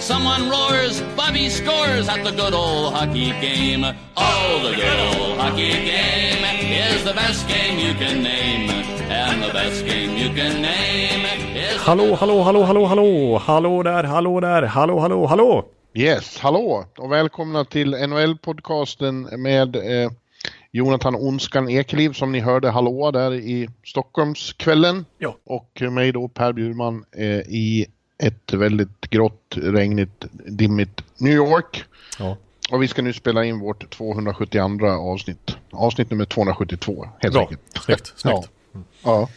Someone roars, Bobby scores at the good old hockey game. Oh, the good old hockey game is the best game you can name. And the best game you can name is... Hallå, hallå, hallå, hallå, hallå, hallå där, hallå där, hallå, hallå, hallå. Yes, hallå och välkomna till NHL-podcasten med eh, Jonathan Onskan Ekeliv som ni hörde hallå där i Stockholmskvällen. Ja. Och mig då Per Bjurman eh, i ett väldigt grått, regnigt, dimmigt New York. Ja. Och vi ska nu spela in vårt 272 avsnitt. Avsnitt nummer 272 helt Bra, enkelt. snyggt, snyggt. Ja.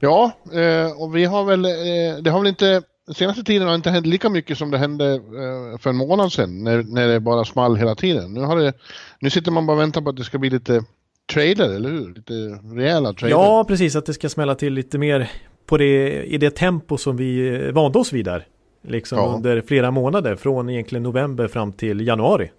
Ja, eh, och vi har väl, eh, det har väl inte, senaste tiden har inte hänt lika mycket som det hände eh, för en månad sedan när, när det bara small hela tiden. Nu, har det, nu sitter man bara och väntar på att det ska bli lite trader, eller hur? Lite rejäla trader. Ja, precis, att det ska smälla till lite mer på det, i det tempo som vi vande oss vid där. Liksom Ja. under flera månader, från egentligen november fram till januari.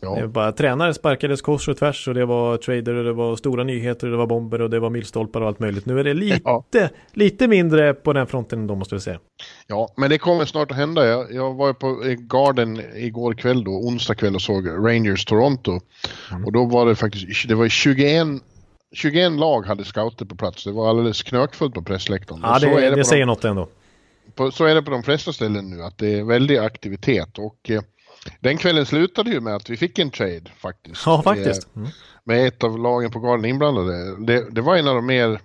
Ja. bara tränare sparkades kors och tvärs och det var trader och det var stora nyheter och det var bomber och det var milstolpar och allt möjligt. Nu är det lite, Ja. lite mindre på den fronten då måste vi säga. ja, men det kommer snart att hända. Jag, jag var på eh, Garden igår kväll då, onsdag kväll och såg Rangers Toronto. Mm. Och då var det faktiskt, det var 21 21 lag hade scouter på plats. Det var alldeles knökfullt på pressläktaren. Ja, Och så det, är det, på de- säger något ändå. på, så är det på de flesta ställen nu, att det är väldig aktivitet. Och eh, den kvällen slutade ju med att vi fick en trade faktiskt. Ja, faktiskt. Mm. Eh, med ett av lagen på garden inblandade. Det, det var en av de mer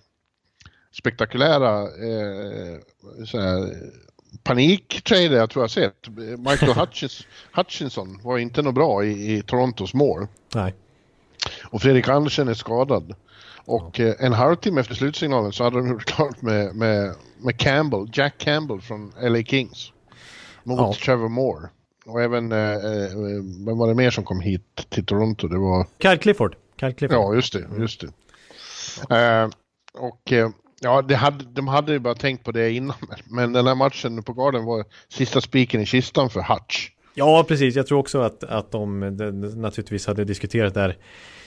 spektakulära eh, så här, paniktrader jag tror jag sett. Michael Hutchins, Hutchinson var inte något bra i, i Torontos mål. Nej. Och Fredrik Andersen är skadad. Och eh, en halvtimme efter slutsignalen så hade de gjort klart med, med, med Campbell, Jack Campbell från LA Kings. Mot Ja. Trevor Moore. Och även, eh, eh, vem var det mer som kom hit till Toronto? Det var, Kyle Clifford. Kyle Clifford. ja just det, just det. Eh, och eh, ja, hade, de hade ju bara tänkt på det innan. Men den här matchen på Garden var sista spiken i kistan för Hutch. Ja, precis. Jag tror också att, att de, de naturligtvis hade diskuterat det här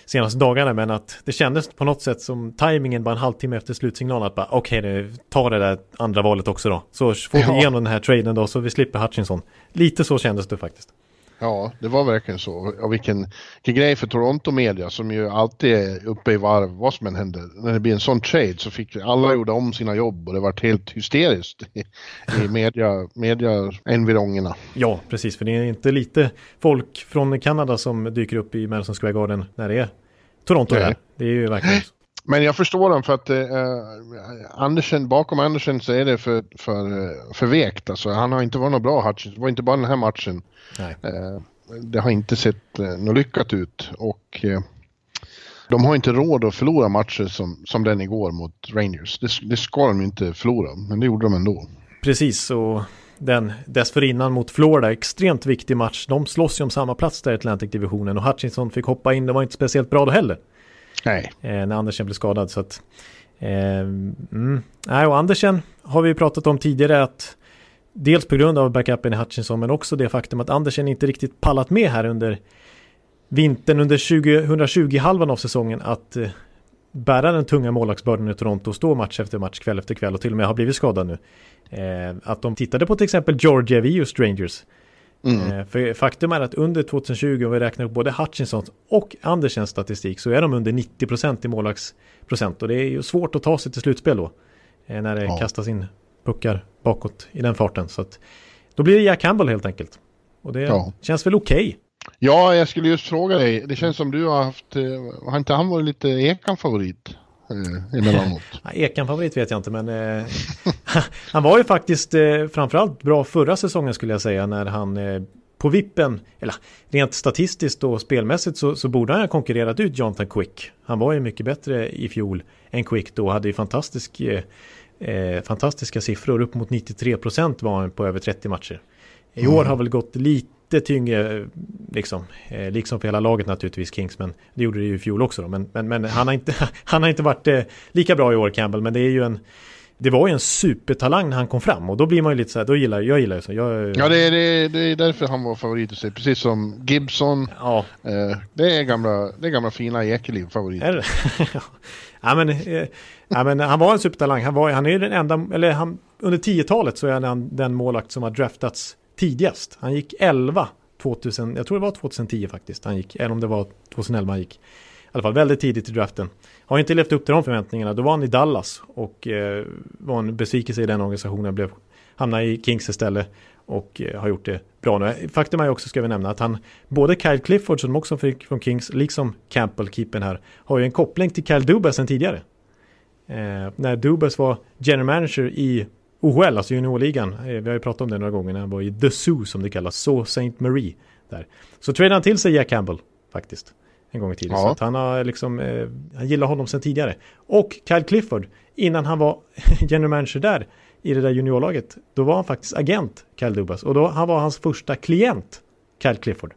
senaste dagarna, men att det kändes på något sätt som tajmingen bara en halvtimme efter slutsignalen att bara okej, okay, ta det där andra valet också då. Så får vi Ja. igenom den här traden då, så vi slipper Hutchinson. Lite så kändes det faktiskt. Ja, det var verkligen så. Och vilken, vilken grej för Toronto Media som ju alltid är uppe i varv vad som än händer. När det blir en sån trade så fick alla gjorde om sina jobb och det var helt hysteriskt i, i media, media environgerna. Ja, precis, för det är inte lite folk från Kanada som dyker upp i Madison Square Garden när det är Toronto Nej. där. Det är ju verkligen. Men jag förstår dem för att eh, Andersen, bakom Andersen så är det för, för, för vekt. Alltså, han har inte varit något bra Hutchins. Det var inte bara den här matchen. Eh, det har inte sett eh, något lyckat ut och eh, de har inte råd att förlora matcher som, som den igår mot Rangers. Det, det ska de inte förlora, men det gjorde de ändå. Precis, och den dessförinnan mot Florida, extremt viktig match. De slåss ju om samma plats där i Atlantic-divisionen och Hutchinson fick hoppa in, det var inte speciellt bra då heller. Nej, eh, när Andersen blev skadad. Så att, eh, mm. Nej, och Andersen har vi ju pratat om tidigare att dels på grund av backupen i Hutchinson men också det faktum att Andersen inte riktigt pallat med här under vintern under 2020-halvan av säsongen att eh, bära den tunga målvaktsbördan i Toronto och stå match efter match, kväll efter kväll och till och med har blivit skadad nu. Eh, att de tittade på till exempel Georgia Vius Rangers Mm. Eh, För faktum är att under 2020, om vi räknar upp både Hutchinsons och Andersens statistik, så är de under 90% i målvaktsprocent. Och det är ju svårt att ta sig till slutspel då. eh, När det Ja. kastas in puckar bakåt i den farten. Så att, då blir det Jack Campbell helt enkelt. Och det Ja. känns väl okej. Ja, jag skulle just fråga dig. Det känns som du har haft, eh, har inte han varit lite Ekan-favorit eh, emellanåt? Ja, Ekan-favorit vet jag inte, men eh, han var ju faktiskt eh, framförallt bra förra säsongen skulle jag säga, när han eh, på vippen, eller rent statistiskt och spelmässigt så, så borde han ha konkurrerat ut Jonathan Quick. Han var ju mycket bättre i fjol än Quick då, hade ju fantastisk, eh, eh, fantastiska siffror, upp mot 93% var han på över 30 matcher. I år har väl gått lite lite tyngre, liksom, eh, liksom för hela laget naturligtvis, Kings, men det gjorde det ju i fjol också då. Men, men, men han, har inte, han har inte varit eh, lika bra i år, Campbell, men det är ju en det var ju en supertalang när han kom fram och då blir man ju lite så här, då gillar jag gillar ju så. Jag, ja, det är, det, det är därför han var favorit att se, precis som Gibson. Ja. Eh, det, är gamla, det är gamla fina Ekeliv favorit. Är det? ja, men, eh, ja, men han var en supertalang. Han, var, han är ju den enda, eller han, under 10-talet så är han den målakt som har draftats tidigast. Han gick 11 2000, jag tror det var 2010 faktiskt. Han gick, eller om det var 2011 han gick. I alla fall väldigt tidigt i draften. Har inte levt upp till de förväntningarna. Då var han i Dallas och eh, var en besvikelse i den organisationen. Blev, hamnade i Kings istället och eh, har gjort det bra nu. Faktum är också, ska vi nämna, att han, både Kyle Clifford som också fick från Kings, liksom Campbell, keepern här, har ju en koppling till Kyle Dubas sen tidigare. Eh, när Dubas var general manager i OHL, alltså juniorligan, eh, vi har ju pratat om det några gånger, när han var i The Zoo som det kallas, Så St. Marie. Där. Så tradade han till sig Jack Campbell faktiskt en gång i tiden. Ja. Så han har liksom, eh, han gillar honom sedan tidigare. Och Kyle Clifford, innan han var general manager där i det där juniorlaget, då var han faktiskt agent, Kyle Dubas. Och då han var hans första klient, Kyle Clifford.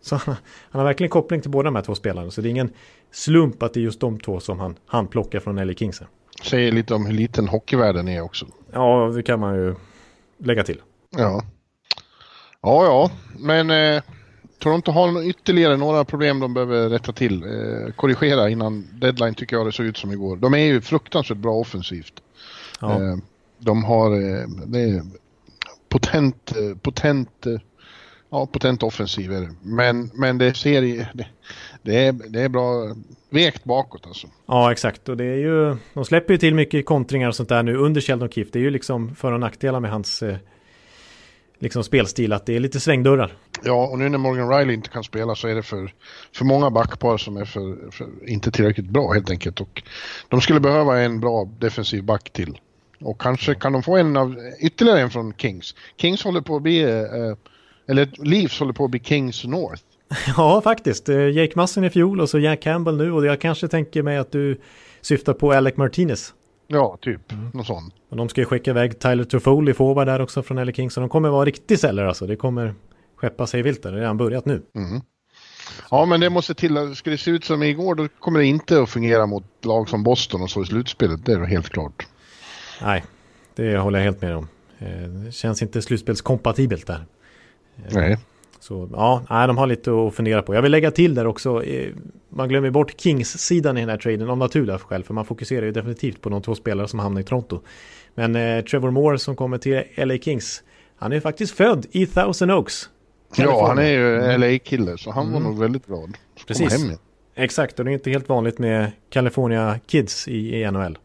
Så han, han, har verkligen koppling till båda de här två spelarna. Så det är ingen slump att det är just de två som han, han plockar från LA Kings. Säger lite om hur liten hockeyvärlden är också. Ja, det kan man ju lägga till. Ja. Ja, ja, men eh, Toronto har ytterligare några problem de behöver rätta till, eh, korrigera innan deadline tycker jag det såg ut som igår. De är ju fruktansvärt bra offensivt. Ja. Eh, de har eh, det är potent, eh, potent, eh, ja, potent offensiv är det. Men, men det ser det, det, är, det är bra vekt bakåt alltså. Ja, exakt. Och det är ju, de släpper ju till mycket kontringar och sånt där nu under Sheldon Kiff. Det är ju liksom för och nackdelar med hans eh, liksom spelstil att det är lite svängdörrar. Ja, och nu när Morgan Riley inte kan spela så är det för, för många backpar som är för, för inte tillräckligt bra helt enkelt. Och de skulle behöva en bra defensiv back till. Och kanske kan de få en av, ytterligare en från Kings. Kings håller på att bli, eh, eller Leafs håller på att bli Kings North. Ja, faktiskt. Eh, Jake Masson i fjol och så Jack Campbell nu och jag kanske tänker mig att du syftar på Alec Martinez. Ja, typ. Mm. Någon sån. Och de ska ju skicka iväg Tyler Toffoli forward där också från LA Kings. Så de kommer vara riktigt celler alltså. Det kommer skeppa sig vilt där. Det har redan börjat nu. Mm. Ja, men det måste till. Ska det se ut som igår då kommer det inte att fungera mot lag som Boston och så i slutspelet. Det är helt klart. Nej, det håller jag helt med om. Eh, det känns inte slutspelskompatibelt där. Eh, Nej. Så ja, nej, de har lite att fundera på. Jag vill lägga till där också, eh, man glömmer bort Kings-sidan i den här traden av naturliga skäl, för man fokuserar ju definitivt på de två spelare som hamnar i Toronto. Men eh, Trevor Moore som kommer till LA Kings, han är faktiskt född i Thousand Oaks. Ja, han är ju. LA-kille, så han mm. var nog väldigt glad. Precis. Exakt, och det är inte helt vanligt med California Kids i, i NHL.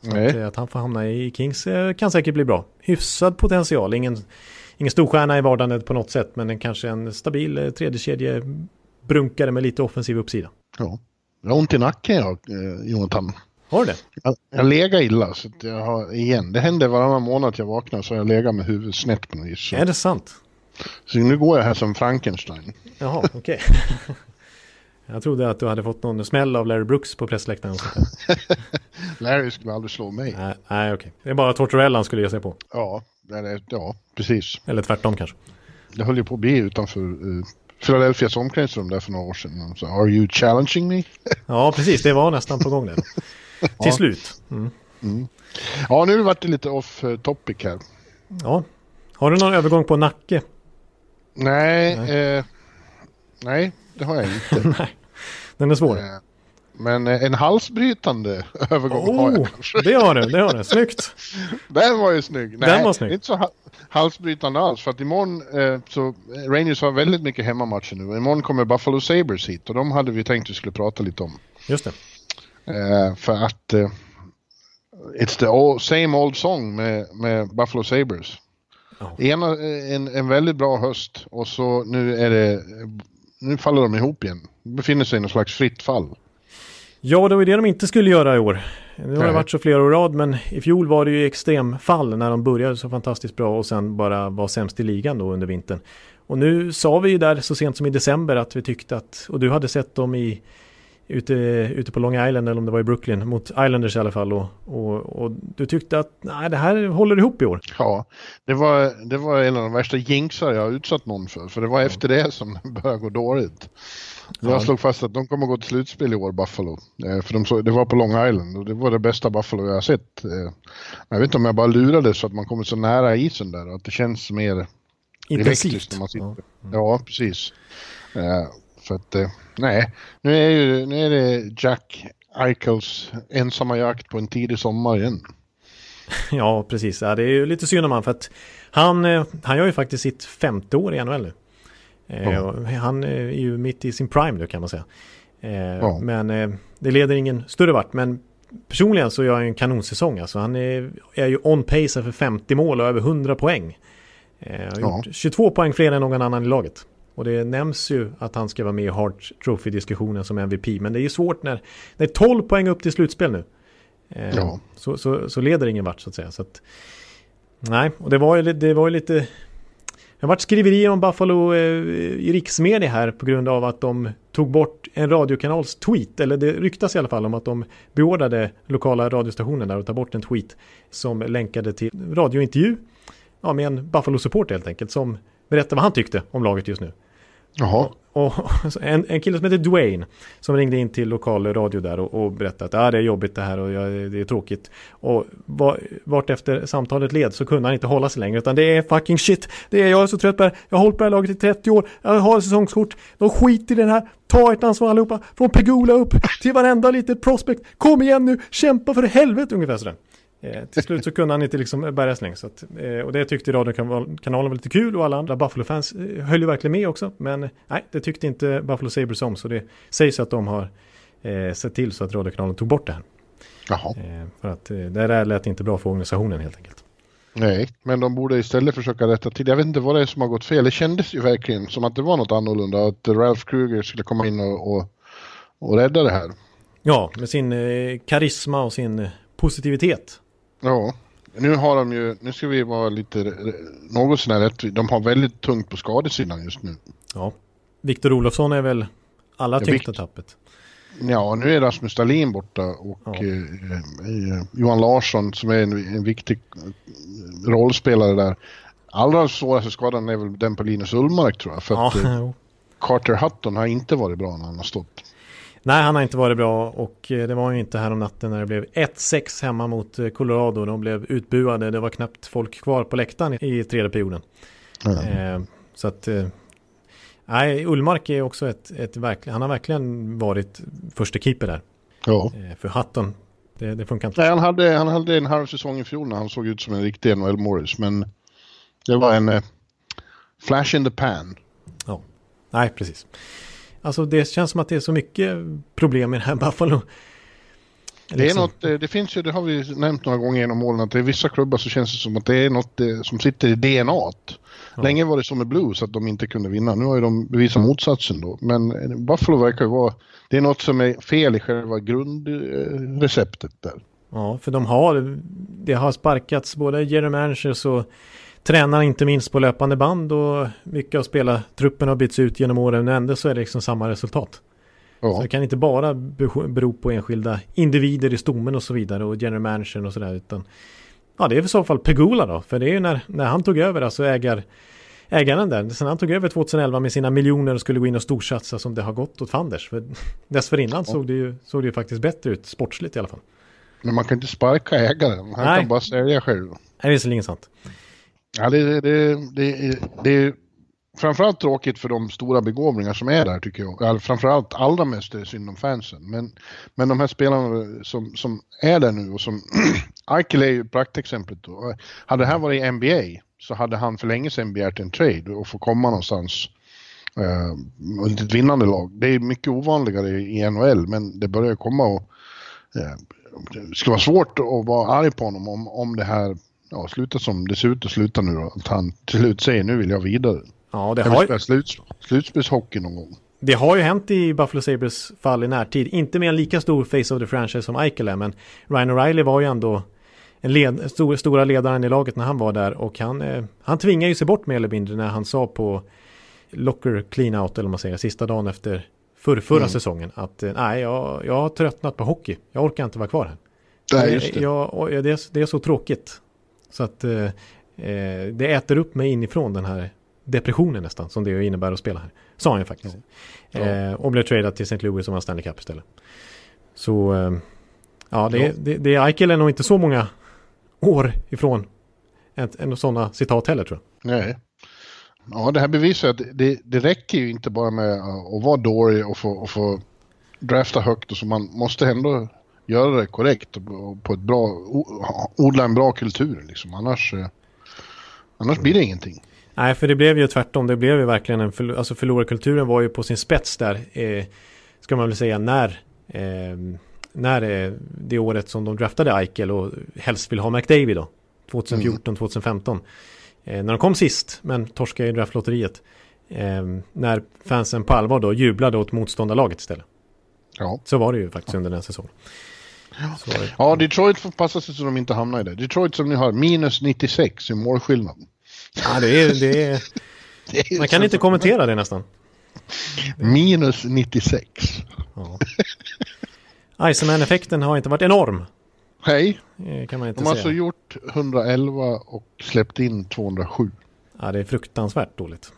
Så att, eh, att, han får hamna i Kings kan säkert bli bra. Hyfsad potential, ingen ingen storstjärna i vardagen på något sätt, men en, kanske en stabil eh, tredje brunkare med lite offensiv uppsida. Ja, jag har ont i nacken jag, eh, Jonathan. Har du det? Jag, jag legat illa, så jag har igen. Det händer varannan månad att jag vaknar så jag legat med huvudet snett på något vis. Så. Är det sant? Så nu går jag här som Frankenstein. Jaha, okej. Okay. Jag trodde att du hade fått någon smäll av Larry Brooks på pressläktaren. Larry skulle aldrig slå mig. Nej, okej. Det är bara Tortorella skulle ge sig på. Ja, eller, ja, precis. Eller tvärtom kanske. Det höll ju på att bli utanför uh, Philadelphias omklädningsrum där för några år sedan. Så, Are you challenging me? ja, precis. Det var nästan på gång där. Till slut. Mm. Mm. Ja, nu har det varit lite off eh, topic här. Ja. Har du någon övergång på Nacke? Nej, nej, eh, nej det har jag inte. nej, den är svår. Eh, men eh, en halsbrytande övergång oh, har jag kanske. Det har du, det har du. Snyggt. Den var ju snygg. Nej, Den var snygg. inte så halsbrytande alls. För att imorgon eh, så eh, Rangers har väldigt mycket hemmamatcher nu. Imorgon kommer Buffalo Sabres hit och de hade vi tänkt att vi skulle prata lite om. Just det. Eh, för att eh, it's the old, same old song med, med Buffalo Sabres. Oh. Ena, eh, en, en väldigt bra höst och så nu är det nu faller de ihop igen. Befinner sig i något slags fritt fall. Ja, det var det de inte skulle göra i år. Nu har det varit så flera år rad, men i fjol var det ju extremfall när de började så fantastiskt bra och sen bara var sämst i ligan då under vintern. Och nu sa vi ju där så sent som i december att vi tyckte att, och du hade sett dem i ute, ute på Long Island eller om det var i Brooklyn mot Islanders i alla fall och, och, och du tyckte att nej, det här håller ihop i år. Ja, det var, det var en av de värsta jinxar jag har utsatt någon för, för det var efter det som det började gå dåligt. Jag ja. slog fast att de kommer gå till slutspel i år, Buffalo. Eh, för de så, det var på Long Island och det var det bästa Buffalo jag har sett. Eh, jag vet inte om jag bara lurades så att man kommer så nära isen där och att det känns mer intensivt. När man sitter. Ja. Mm. ja, precis. Eh, för att, eh, nej, nu är, ju, nu är det Jack Eichels ensamma jakt på en tidig sommar igen. Ja, precis. Ja, det är ju lite synd om han för att han, eh, han gör ju faktiskt sitt femte år i NHL nu. Ja. Han är ju mitt i sin prime nu kan man säga. Ja. Men det leder ingen större vart. Men personligen så gör han en kanonsäsong. Alltså han är, är ju on pace för 50 mål och över 100 poäng. Har ja. 22 poäng fler än någon annan i laget. Och det nämns ju att han ska vara med i Hart Trophy-diskussionen som MVP. Men det är ju svårt när det är 12 poäng upp till slutspel nu. Eh, ja. Så, så, så, leder ingen vart så att säga. Så att, nej, och det var ju, det var ju lite... Det har varit skriverier om Buffalo eh, i riksmedia här på grund av att de tog bort en radiokanals tweet. Eller det ryktas i alla fall om att de beordrade lokala radiostationen där att ta bort en tweet som länkade till radiointervju ja, med en Buffalo-support helt enkelt som berättade vad han tyckte om laget just nu. Jaha. Och, en, en kille som heter Dwayne som ringde in till lokal radio där och, och berättade att ah, det är jobbigt det här och ja, det är tråkigt. Och var, vart efter samtalet led så kunde han inte hålla sig längre utan det är fucking shit. Det är, jag är så trött på det här. Jag har hållit på det här laget i 30 år. Jag har säsongskort. De skiter i den här. Ta ett ansvar allihopa. Från Pegula upp till varenda litet prospect. Kom igen nu. Kämpa för helvete ungefär sådär. Eh, till slut så kunde han inte liksom släng. Så att, eh, och det tyckte radiokanalen var lite kul och alla andra Buffalo-fans eh, höll ju verkligen med också. Men nej, det tyckte inte Buffalo Sabres om. Så det sägs att de har eh, sett till så att radiokanalen tog bort det här. Jaha. Eh, för att eh, det där lät inte bra för organisationen helt enkelt. Nej, men de borde istället försöka rätta till. Jag vet inte vad det är som har gått fel. Det kändes ju verkligen som att det var något annorlunda. Att Ralph Kruger skulle komma in och, och, och rädda det här. Ja, med sin karisma och sin positivitet. Ja, nu har de ju, nu ska vi vara lite något sånär rätt, de har väldigt tungt på skadesidan just nu. Ja, Viktor Olofsson är väl alla tyngsta ja, tappet. Ja, nu är Rasmus Dahlin borta och ja. eh, eh, Johan Larsson som är en, en, viktig rollspelare där. Allra svåraste skadan är väl den på Linus Ullmark tror jag. För ja, att eh, Carter Hutton har inte varit bra när han har stått. Nej, han har inte varit bra och eh, det var ju inte här om natten när det blev 1-6 hemma mot eh, Colorado. De blev utbuade. Det var knappt folk kvar på läktaren i tredje perioden. Mm. så att Nej, Ullmark är också ett, ett han har verkligen varit första keeper där. Ja. för Hatton, det, det funkar inte. Nej, han hade, han hade en halv säsong i fjol när han såg ut som en riktig NHL Morris, men det var en eh, flash in the pan. Ja, nej precis. Alltså det känns som att det är så mycket problem i det här Buffalo. Det är liksom. något, eh, det finns ju, det har vi nämnt några gånger genom åren, att det är vissa klubbar så känns det som att det är något eh, som sitter i DNA. Ja. Länge var det som med Blues att de inte kunde vinna. Nu har ju de bevisat motsatsen då. Men eh, Buffalo verkar ju vara, det är något som är fel i själva grundreceptet där. Ja, för de har, det har sparkats både Jeremy Manchers och tränar inte minst på löpande band och mycket av spelartruppen har bytts ut genom åren men ändå så är det liksom samma resultat. Ja. Så det kan inte bara bero på enskilda individer i stommen och så vidare och general managern och sådär utan ja det är i så fall Pegula då för det är ju när, när han tog över alltså ägar ägaren där. Sen han tog över 2011 med sina miljoner och skulle gå in och storsatsa som det har gått åt Fanders. För dessförinnan ja. såg, det ju, såg det ju faktiskt bättre ut sportsligt i alla fall. Men man kan inte sparka ägaren. Han Nej. kan bara sälja själv. Nej, det är visserligen sant. Ja, det, det, det, det är framförallt tråkigt för de stora begåvningar som är där tycker jag. Framförallt allra mest är det synd om fansen. Men, men de här spelarna som, som är där nu och som Eichel är ju praktexemplet då. Hade det här varit i NBA så hade han för länge sedan begärt en trade och få komma någonstans eh, ett vinnande lag. Det är mycket ovanligare i NHL men det börjar komma och eh, det skulle vara svårt att vara arg på honom om, om det här ja, sluta som det ser ut att sluta nu då. Att han till slut säger nu vill jag vidare. Ja, det jag har ju... Slut, slutspelshockey någon gång. Det har ju hänt i Buffalo Sabres fall i närtid. Inte med en lika stor face of the franchise som Eichel men Ryan O'Reilly var ju ändå en led, stor, stora ledaren i laget när han var där och han, eh, han tvingade ju sig bort mer eller mindre när han sa på locker clean out eller vad man säger, sista dagen efter för förra mm. säsongen att eh, nej, jag, jag har tröttnat på hockey. Jag orkar inte vara kvar här. Nej, just det. Jag, det, är, det är så tråkigt. Så att eh, eh, det äter upp mig inifrån den här depressionen nästan som det innebär att spela här. Sa han ju faktiskt. Ja. Eh, och blev tradad till St. Louis som var Stanley Cup istället. Så eh, ja, det, ja. det, det, Eichel är nog inte så många år ifrån en, sådana citat heller tror jag. Nej. Ja, det här bevisar att det, det räcker ju inte bara med att vara dålig och få, och få drafta högt och så man måste ändå göra det korrekt och på ett bra, odla en bra kultur liksom. Annars, eh, annars blir det ingenting. Nej, för det blev ju tvärtom. Det blev ju verkligen en förlor alltså förlorarkulturen var ju på sin spets där. Eh, ska man väl säga när eh, när eh, det året som de draftade Eichel och helst vill ha McDavid då. 2014, 2015. Mm. Eh, när de kom sist, men torskade i draftlotteriet. Eh, när fansen på allvar då jublade åt motståndarlaget istället. Ja. Så var det ju faktiskt under den säsongen. Så, ja, Detroit får passa sig så de inte hamnar i det. Detroit som ni har, minus 96 i målskillnad. Ja, det är... Det är, det är man kan inte kommentera det nästan. Minus 96. Ja. Iceman-effekten har inte varit enorm. Nej. Kan man inte De har säga. alltså gjort 111 och släppt in 207. Ja, det är fruktansvärt dåligt.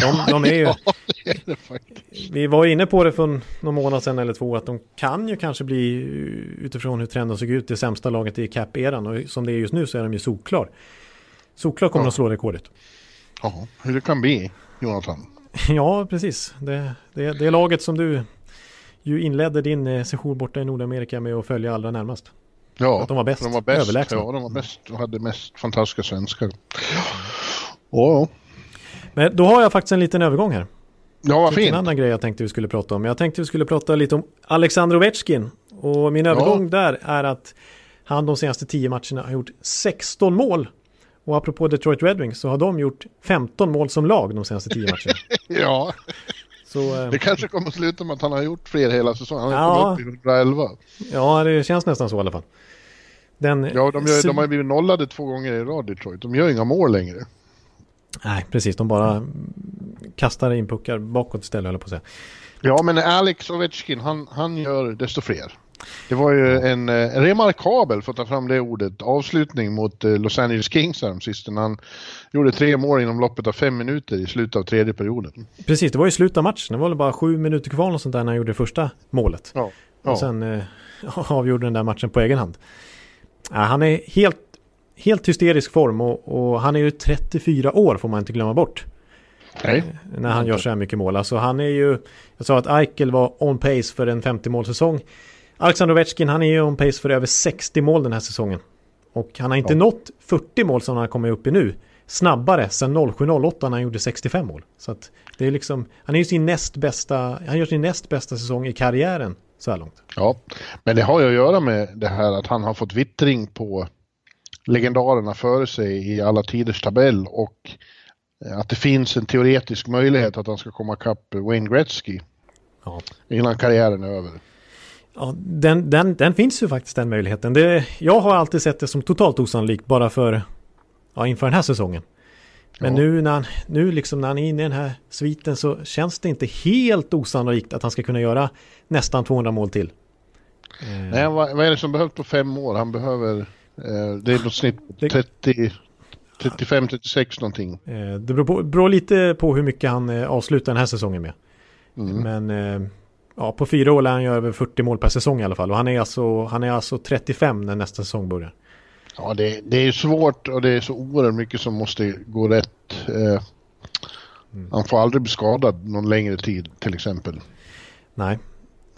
De, de är ju... ja, det är det faktiskt. Vi var inne på det för någon månad sedan eller två att de kan ju kanske bli utifrån hur trenden såg ut det sämsta laget i cap-eran och som det är just nu så är de ju solklar. Solklar kommer ja. att slå rekordet. Ja, hur det kan bli, Jonathan. ja, precis. Det, det, det är laget som du ju inledde din eh, session borta i Nordamerika med att följa allra närmast. Ja, att de var bäst. De var bäst. Överlägsna. Ja, de var bäst och hade mest fantastiska svenskar. Ja. Men då har jag faktiskt en liten övergång här. Ja, vad fint. En annan grej jag tänkte vi skulle prata om. Jag tänkte vi skulle prata lite om Alexander Ovechkin. Och min övergång ja. där är att han de senaste tio matcherna har gjort 16 mål. Och apropå Detroit Red Wings så har de gjort 15 mål som lag de senaste tio matcherna. ja. Så, eh, det kanske kommer att sluta med att han har gjort fler hela säsongen. Han har ja, kommit upp i 111. Ja, det känns nästan så i alla fall. Den, ja, de, gör, de har blivit nollade två gånger i rad Detroit. De gör inga mål längre. Nej, precis. De bara kastar in puckar bakåt istället, höll på att säga. Ja, men Alex Ovechkin, han, han gör desto fler. Det var ju en, eh, remarkabel, för att ta fram det ordet, avslutning mot eh, Los Angeles Kings häromsistens. Han gjorde tre mål inom loppet av fem minuter i slutet av tredje perioden. Precis, det var ju slutet av matchen. Det var väl bara sju minuter kvar och sånt där när han gjorde det första målet. Ja, ja. Och sen eh, avgjorde den där matchen på egen hand. Ja, han är helt, helt hysterisk form och, och, han är ju 34 år får man inte glömma bort. Nej. När han gör så här mycket mål. Alltså han är ju, jag sa att Eichel var on pace för en 50 målsäsong. Alexander Ovechkin han är ju on pace för över 60 mål den här säsongen. Och han har inte ja. nått 40 mål som han har kommit upp i nu. Snabbare sen 07-08 när han gjorde 65 mål. Så att det är liksom, han är ju sin näst bästa, han gör sin näst bästa säsong i karriären så här långt. Ja, men det har ju att göra med det här att han har fått vittring på legendarerna före sig i alla tiders tabell och att det finns en teoretisk möjlighet att han ska komma ikapp Wayne Gretzky ja. innan karriären är över. Ja, den, den, den finns ju faktiskt den möjligheten. Det, jag har alltid sett det som totalt osannolikt bara för ja, inför den här säsongen. Men ja. nu, när han, nu liksom när han är inne i den här sviten så känns det inte helt osannolikt att han ska kunna göra nästan 200 mål till. Nej, vad, vad är det som behövs på fem år? Han behöver, eh, det är något snitt 30, 35-36 någonting. Eh, det beror, på, beror, lite på hur mycket han eh, avslutar den här säsongen med. Mm. Men eh, ja, på fyra år lär han göra över 40 mål per säsong i alla fall. Och han är alltså, han är alltså 35 när nästa säsong börjar. Ja, det, det är svårt och det är så oerhört mycket som måste gå rätt. Eh, mm. Han får aldrig bli skadad någon längre tid till exempel. Nej.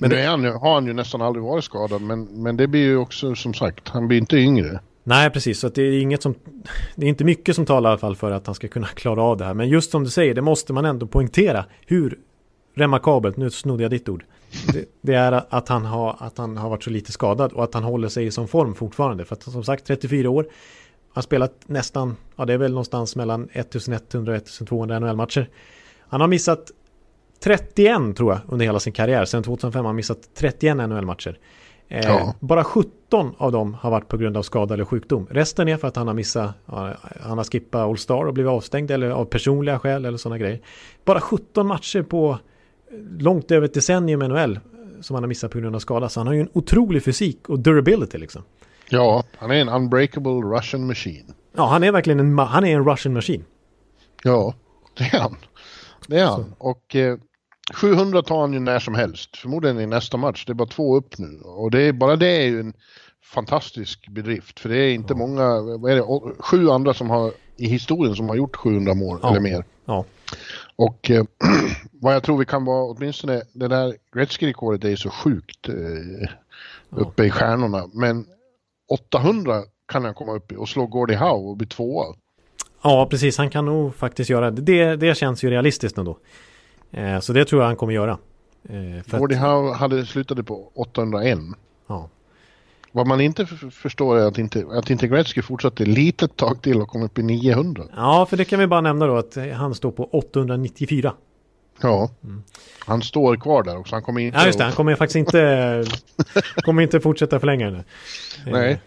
Men nu det... han, har han ju nästan aldrig varit skadad men, men det blir ju också som sagt, han blir inte yngre. Nej, precis. Så det är inget som... Det är inte mycket som talar i alla fall för att han ska kunna klara av det här. Men just som du säger, det måste man ändå poängtera hur remarkabelt, nu snodde jag ditt ord, det, det, är att han, har, att han har varit så lite skadad och att han håller sig i som form fortfarande. För att som sagt 34 år, har spelat nästan, ja det är väl någonstans mellan 1100 och 1200 NHL-matcher. Han har missat 31 tror jag under hela sin karriär. Sen 2005 har han missat 31 NHL-matcher. Eh, ja. Bara 17 av dem har varit på grund av skada eller sjukdom. Resten är för att han har missat, han har skippat All Star och blivit avstängd eller av personliga skäl eller sådana grejer. Bara 17 matcher på långt över ett decennium i NHL som han har missat på grund av skada. Så han har ju en otrolig fysik och durability liksom. Ja, han är en unbreakable Russian machine. Ja, han är verkligen en, han är en Russian machine. Ja, det är han. Det är han. Och eh, 700 tar han ju när som helst. Förmodligen i nästa match. Det är bara två upp nu. Och det är, bara det är ju en fantastisk bedrift. För det är inte ja. många, vad är det, sju andra som har i historien som har gjort 700 mål ja. eller mer. Ja. Och eh, vad jag tror vi kan vara, åtminstone det där Gretzky-rekordet är ju så sjukt eh, uppe i stjärnorna. Men 800 kan han komma upp i och slå Gordie Howe och bli tvåa. Ja, precis. Han kan nog faktiskt göra det. Det, det känns ju realistiskt ändå. Eh, så det tror jag han kommer göra. Eh, Gordie att... Howe hade slutade på 801. Ja. Vad man inte förstår är att inte, att inte Gretzky fortsatte litet tag till och kom upp i 900. Ja, för det kan vi bara nämna då att han står på 894. Ja, mm. han står kvar där också. Han kommer inte... Ja, just det. Han kommer faktiskt inte, kommer inte fortsätta förlänga det. Nej.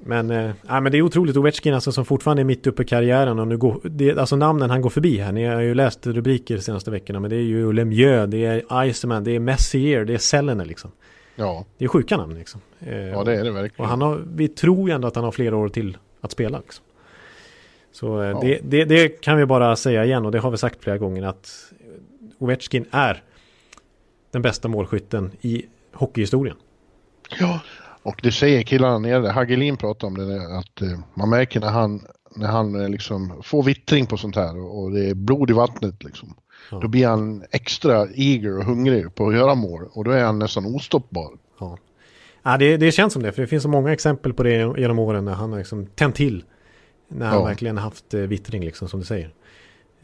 Men, äh, men det är otroligt Ovechkin alltså, som fortfarande är mitt uppe i karriären och nu går, det, alltså namnen han går förbi här. Ni har ju läst rubriker de senaste veckorna men det är ju Lemieux, det är Iceman, det är Messier, det är Sellener liksom. Ja. Det är sjuka namn liksom. Eh, ja det är det verkligen. Och han har, vi tror ju ändå att han har flera år till att spela liksom. Så eh, ja. det, det, det, kan vi bara säga igen och det har vi sagt flera gånger att Ovechkin är den bästa målskytten i hockeyhistorien. Ja, och det säger killarna nere, Hagelin pratar om det, att eh, man märker när han, när han eh, liksom får vittring på sånt här och, det är blod i vattnet liksom. Ja. Då blir han extra eager och hungrig på att göra mål och då är han nästan ostoppbar. Ja, ja det, det känns som det, för det finns så många exempel på det genom åren när han har liksom tänt till. När han ja. verkligen haft eh, vittring liksom, som du säger.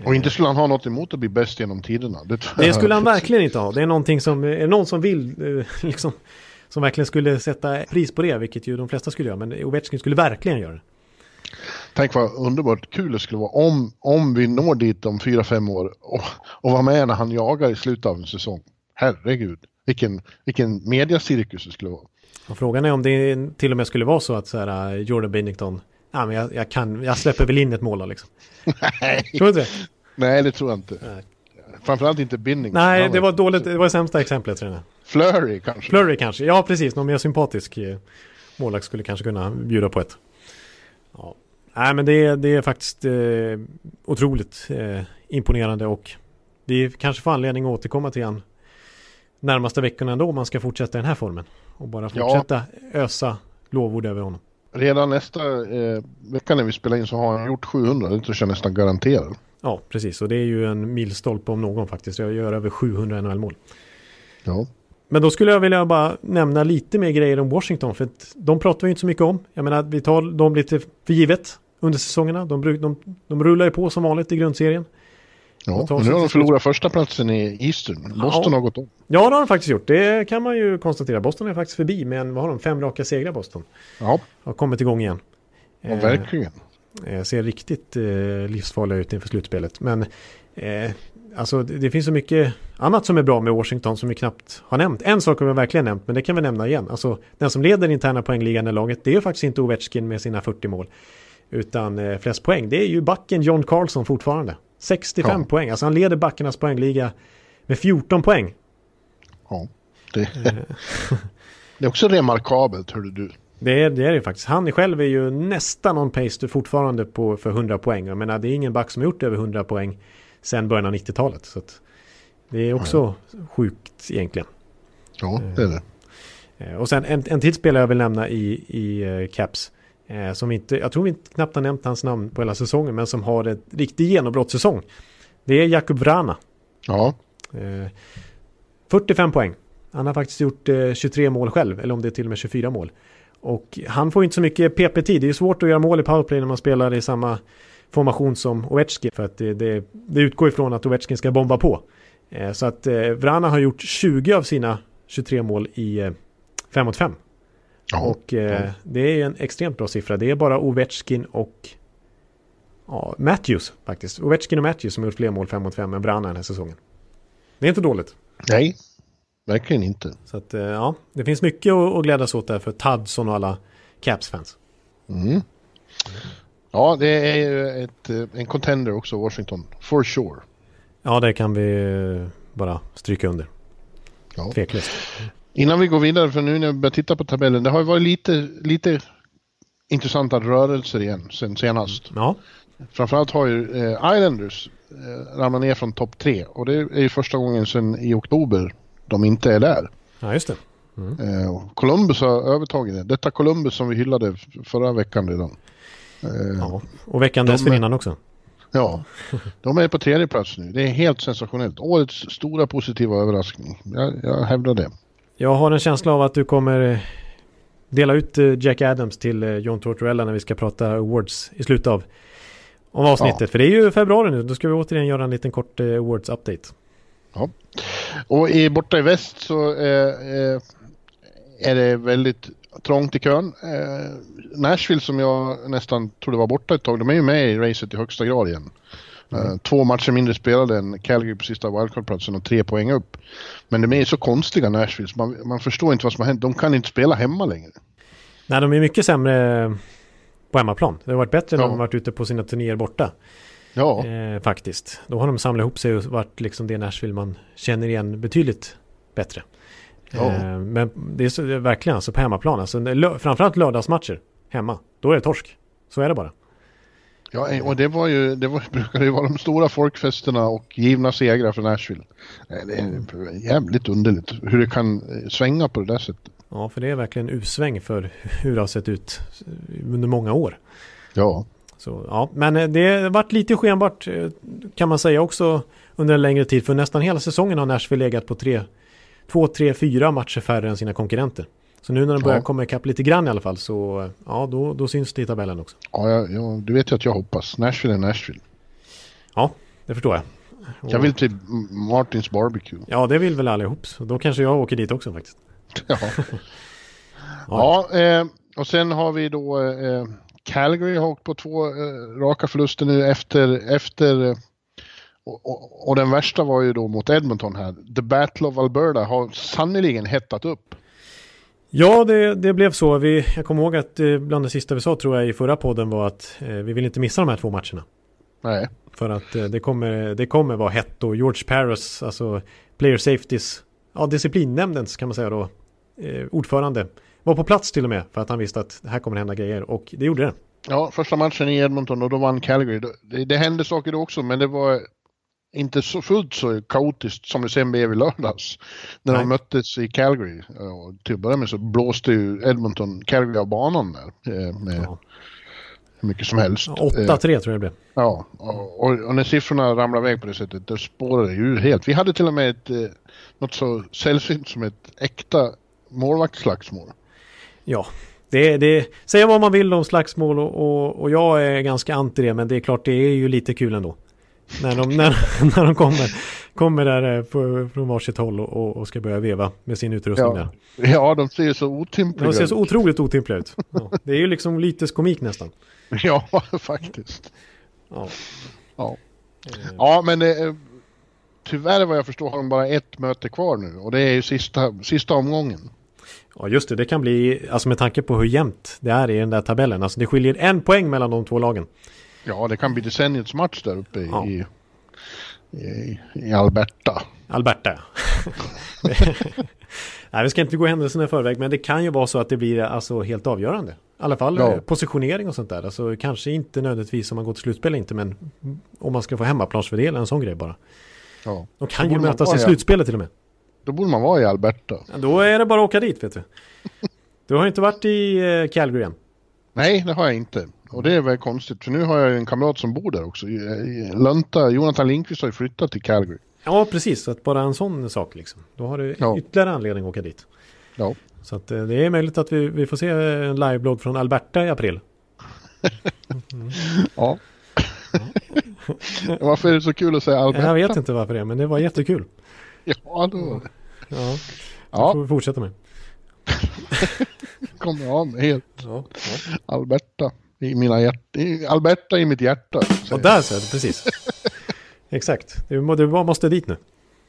Och inte skulle han ha något emot att bli bäst genom tiderna. Det, det skulle han verkligen inte ha. Det är någonting som, är någon som vill liksom som verkligen skulle sätta pris på det, vilket ju de flesta skulle göra, men Ovechkin skulle verkligen göra det. Tänk vad underbart kul det skulle vara om, om vi når dit om fyra, fem år och, och vara med när han jagar i slutet av en säsong. Herregud, vilken, vilken mediacirkus det skulle vara. Och frågan är om det till och med skulle vara så att så här, uh, Jordan Binnington, ja, men jag, jag, kan, jag släpper väl in ett mål då liksom. Nej. Tror du inte det? Nej, det tror jag inte. Nej. Framförallt inte Binnington. Nej, det var dåligt, det var det sämsta exemplet tror jag. Flurry kanske? Flurry kanske, ja precis. Någon mer sympatisk eh, målvakt skulle kanske kunna bjuda på ett. Ja. Nej men det är, det är faktiskt eh, otroligt eh, imponerande och vi kanske får anledning att återkomma till han närmaste veckorna ändå om man ska fortsätta den här formen. Och bara fortsätta ja. ösa lovord över honom. Redan nästa eh, vecka när vi spelar in så har han gjort 700, det tror jag nästan garanterat. Ja, precis. Och det är ju en milstolpe om någon faktiskt. Jag gör över 700 NHL-mål. Ja. Men då skulle jag vilja bara nämna lite mer grejer om Washington. För de pratar vi inte så mycket om. Jag menar, vi tar dem lite för givet under säsongerna. De, de, de rullar ju på som vanligt i grundserien. Ja, men nu har de förlorat första platsen i Eastern. Boston ja. har gått om. Ja, det har de faktiskt gjort. Det kan man ju konstatera. Boston är faktiskt förbi, men vad har de? Fem raka segrar Boston. Ja. Har kommit igång igen. Ja, eh, verkligen. Eh, ser riktigt eh, livsfarliga ut inför slutspelet. Men eh, alltså det, det, finns så mycket annat som är bra med Washington som vi knappt har nämnt. En sak har vi verkligen nämnt, men det kan vi nämna igen. Alltså den som leder interna poängligan i laget, det är faktiskt inte Ovechkin med sina 40 mål. Utan eh, flest poäng, det är ju backen John Carlson fortfarande. 65 ja. poäng, alltså han leder backarnas poängliga med 14 poäng. Ja, det, eh. det är också remarkabelt, hörde du. Det är, det är det faktiskt. Han själv är ju nästan on pace fortfarande på, för 100 poäng. Jag menar, det är ingen back som har gjort över 100 poäng sedan början av 90-talet. Så det är också ja. sjukt egentligen. Ja, det är det. Eh, och sen en, en till spelare jag vill nämna i, i uh, Caps. Eh, som inte, jag tror vi knappt har nämnt hans namn på hela säsongen, men som har en riktig genombrottssäsong. Det är Jakub Vrana. Ja. Eh, 45 poäng. Han har faktiskt gjort eh, 23 mål själv, eller om det är till och med 24 mål. Och han får inte så mycket PP-tid. Det är svårt att göra mål i powerplay när man spelar i samma formation som Ovechkin. För att det, det, det utgår ifrån att Ovechkin ska bomba på. Eh, så att eh, Vrana har gjort 20 av sina 23 mål i eh, 5 mot 5. Ja, och eh, ja. det är en extremt bra siffra. Det är bara Ovechkin och ja, Matthews faktiskt. Ovechkin och Matthews som har gjort fler mål 5 mot 5 än Vrana den här säsongen. Det är inte dåligt. Nej, Verkligen inte. Så att, eh, ja, det finns mycket att glädjas åt där för Tadson och alla Caps-fans. Mm. Ja, det är ett, eh, en contender också, Washington. For sure. Ja, det kan vi eh, bara stryka under. Ja. Tveklöst. Innan vi går vidare, för nu när jag börjar titta på tabellen, det har ju varit lite, lite intressanta rörelser igen sen senast. Ja. Framförallt har ju eh, Islanders eh, ramlat ner från topp tre och det är ju första gången sedan i oktober de inte är där. Ja, just det. Mm. Columbus har övertagit det. Detta Columbus som vi hyllade förra veckan redan. Eh, ja, och veckan dessförinnan också. Ja, de är på tredje plats nu. Det är helt sensationellt. Årets stora positiva överraskning. Jag, jag hävdar det. Jag har en känsla av att du kommer eh, dela ut eh, Jack Adams till John Tortorella när vi ska prata awards i slutet av om avsnittet. Ja. För det är ju februari nu. Då ska vi återigen göra en liten kort awards update. Ja. Och i, borta i väst så eh, är det väldigt trångt i kön. Eh, Nashville som jag nästan trodde var borta ett tag, de är ju med i racet i högsta grad igen. Mm. Två matcher mindre spelade än Calgary på sista wildcard-platsen och tre poäng upp. Men de är så konstiga Nashville, så man, man förstår inte vad som har hänt. De kan inte spela hemma längre. Nej, de är mycket sämre på hemmaplan. Det har varit bättre när de varit ute på sina turnéer borta. Ja. Eh, faktiskt. Då har de samlat ihop sig och varit liksom det Nashville man känner igen betydligt bättre. Eh, men det är, så, det är verkligen alltså på hemmaplan. Alltså, lö, framförallt lördagsmatcher hemma. Då är det torsk. Så är det bara. Ja, eh, och det var ju, det var, brukade ju vara de stora folkfesterna och givna segrar för Nashville. Eh, det är jävligt underligt hur det kan svänga på det där sättet. Ja, för det är verkligen usväng för hur det har sett ut under många år. Ja. Så, ja, men det har varit lite skenbart kan man säga också under en längre tid. För nästan hela säsongen har Nashville legat på tre två, tre, fyra matcher färre än sina konkurrenter. Så nu när de börjar ja. komma ikapp lite grann i alla fall så ja, då, då syns det i tabellen också. Ja, ja, du vet ju att jag hoppas. Nashville är Nashville. Ja, det förstår jag. Jag vill till Martins Barbecue. Ja, det vill väl allihop. Så då kanske jag åker dit också faktiskt. Ja, ja. ja eh, och sen har vi då eh, Calgary har åkt på två eh, raka förluster nu efter, efter eh, och, och, och, den värsta var ju då mot Edmonton här. The Battle of Alberta har sannoliken hettat upp. Ja, det, det blev så. Vi, jag kommer ihåg att eh, bland det sista vi sa tror jag i förra podden var att eh, vi vill inte missa de här två matcherna. Nej. För att eh, det, kommer, det kommer vara hett och George Paris, alltså Player Safeties, ja disciplinnämndens kan man säga då, eh, ordförande, var på plats till och med för att han visste att det här kommer hända grejer och det gjorde det. Ja, första matchen i Edmonton och då vann Calgary. Det, det hände saker då också men det var inte så fullt så kaotiskt som det sen blev i lördags. När Nej. de möttes i Calgary. Och till att börja med så blåste ju Edmonton Calgary av banan där. Eh, med ja. hur mycket som helst. 8-3 eh, tror jag det blev. Ja, och, och, när siffrorna ramlar iväg på det sättet, då spårar det ju helt. Vi hade till och med ett, eh, något så sällsynt som ett äkta målvaktsslagsmål. Ja, det, det, säga vad man vill om slagsmål och, och, och, jag är ganska anti det, men det är klart det är ju lite kul ändå. När de, när, när de kommer, kommer där eh, på, från varsitt håll och, och ska börja veva med sin utrustning ja. där. Ja, de ser så otympliga ut. De ser så otroligt otympliga ut. Ja, det är ju liksom lite komik nästan. Ja, faktiskt. Ja, ja. ja men eh, tyvärr vad jag förstår har de bara ett möte kvar nu och det är ju sista, sista omgången. Ja just det, det kan bli, alltså med tanke på hur jämnt det är i den där tabellen. Alltså det skiljer en poäng mellan de två lagen. Ja, det kan bli decenniets match där uppe ja. i, i, i Alberta. Alberta. Nej, vi ska inte gå händelserna i förväg, men det kan ju vara så att det blir alltså helt avgörande. I alla fall ja. positionering och sånt där. Alltså kanske inte nödvändigtvis om man går till slutspel inte, men om man ska få hemmaplansfördel, en sån grej bara. Ja. De kan ju mötas i slutspelet till och med. Då borde man vara i Alberta. Ja, då är det bara att åka dit, vet du. Du har inte varit i eh, Calgary än. Nej, det har jag inte. Och det är väl konstigt, för nu har jag en kamrat som bor där också. Lönta, Jonathan Lindqvist har ju flyttat till Calgary. Ja, precis. Så att bara en sån sak liksom. Då har du ja. ytterligare anledning att åka dit. Ja. Så att eh, det är möjligt att vi, vi får se en liveblogg från Alberta i april. Mm. ja. varför är det så kul att säga Alberta? Jag vet inte varför det är, men det var jättekul. Ja, då. Ja, det ja. får vi fortsätta med. Kommer av mig helt. Ja, ja. Alberta i mina hjärta, Alberta i mitt hjärta. Och där ser du, precis. Exakt, du, du måste dit nu.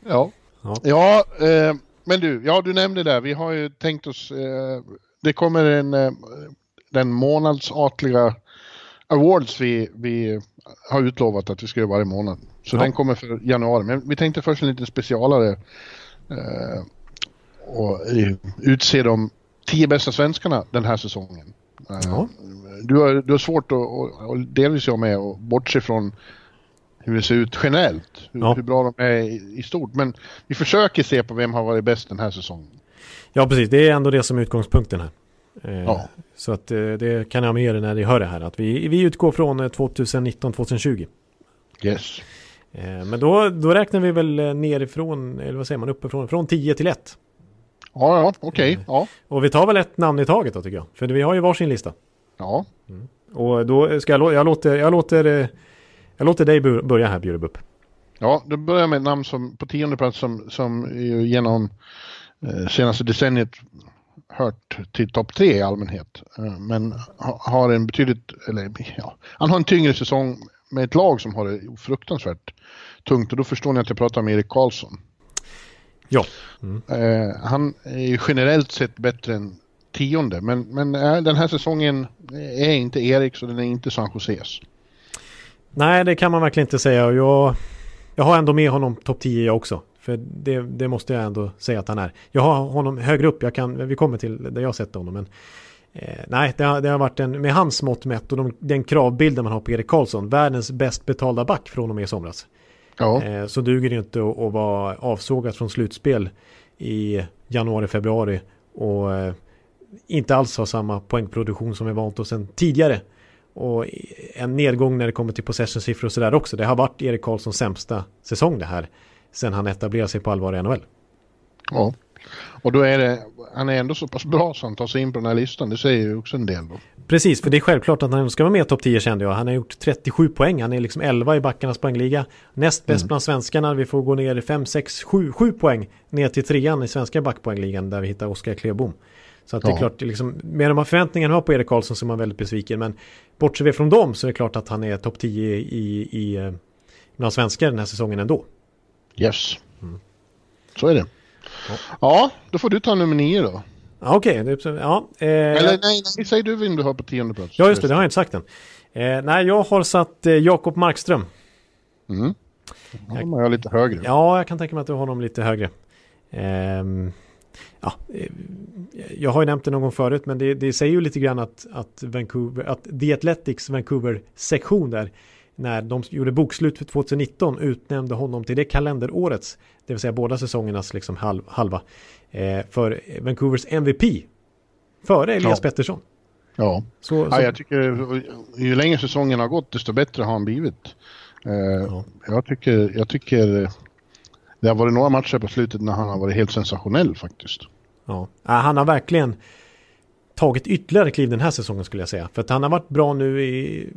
Ja, ja, ja eh, men du, ja du nämnde det, vi har ju tänkt oss, eh, det kommer en, eh, den månadsatliga awards vi, vi har utlovat att vi ska göra varje månad. Så ja. den kommer för januari. Men vi tänkte först en liten specialare eh, och utse de tio bästa svenskarna den här säsongen. Eh, ja. Du, har, du har svårt att, och, och delvis jag med, att bortse från hur det ser ut generellt. Hur, ja. hur bra de är i, i, stort. Men vi försöker se på vem har varit bäst den här säsongen. Ja, precis. Det är ändå det som är utgångspunkten här. Eh, ja. Så att eh, det kan jag med er när ni hör det här. Att vi, vi utgår från 2019-2020. Eh, yes. Men då, då räknar vi väl nerifrån, eller vad säger man, uppifrån, från 10 till 1. Ja, ja, okej. Okay. Ja. Och vi tar väl ett namn i taget då tycker jag. För vi har ju varsin lista. Ja. Mm. Och då ska jag, jag låter, jag låter, jag låter dig börja här Bjurebupp. Ja, då börjar jag med ett namn som på tionde plats som, som genom eh, senaste decenniet hört till topp tre i allmänhet. Eh, men har en betydligt, eller ja, han har en tyngre säsong med ett lag som har det fruktansvärt tungt och då förstår ni att jag pratar om Erik Karlsson. Ja. Mm. Eh, han är ju generellt sett bättre än tionde men, men eh, den här säsongen är inte Eriks och den är inte San Joses. Nej, det kan man verkligen inte säga jag, jag har ändå med honom topp 10 jag också. För det, det, måste jag ändå säga att han är. Jag har honom högre upp, jag kan, vi kommer till där jag sett honom. Men, eh, nej, det har, det har, varit en, med hans mått mätt och de, den kravbilden man har på Erik Karlsson, världens bäst betalda back från och med i somras. Ja. Eh, så duger det inte att, att vara avsågat från slutspel i januari, februari och eh, inte alls ha samma poängproduktion som vi vant oss sen tidigare. Och en nedgång när det kommer till possession-siffror och sådär också. Det har varit Erik Karlssons sämsta säsong det här sen han etablerade sig på allvar i NHL. Ja, och då är det, han är ändå så pass bra så han tar sig in på den här listan. Det säger ju också en del då. Precis, för det är självklart att han ska vara med i topp 10 kände jag. Han har gjort 37 poäng, han är liksom 11 i backarnas poängliga. Näst bäst mm. bland svenskarna, vi får gå ner 5, 6, 7, 7 poäng ner till trean i svenska backpoängligan där vi hittar Oskar Klebom. Så att ja. det är klart, liksom, med de här förväntningarna har på Erik Karlsson så är man väldigt besviken. Men bortser vi från dem så är det klart att han är topp 10 i, i, i eh, bland svenskar den här säsongen ändå. Yes. Mm. Så är det. Ja. ja. då får du ta nummer nio då. Okej, okay. ja. Eh, Eller nej, nej, säg du vem du har på tionde plats. Ja, just det, det har jag inte sagt än. Eh, nej, jag har satt eh, Jakob Markström. Mm. Honom har jag lite högre. Ja, jag kan tänka mig att du har honom lite högre. Ehm, ja, eh, jag har ju nämnt det någon gång förut, men det, det säger ju lite grann att, att, Vancouver, att The Athletics Vancouver-sektion där när de gjorde bokslut för 2019 utnämnde honom till det kalenderårets, det vill säga båda säsongernas liksom halv, halva, eh, för Vancouvers MVP. Före Elias ja. Pettersson. Ja. Så, ja, jag tycker ju längre säsongen har gått desto bättre har han blivit. Eh, ja. jag, tycker, jag tycker det har varit några matcher på slutet när han har varit helt sensationell faktiskt. Ja, han har verkligen tagit ytterligare kliv den här säsongen skulle jag säga. För att han har varit bra nu i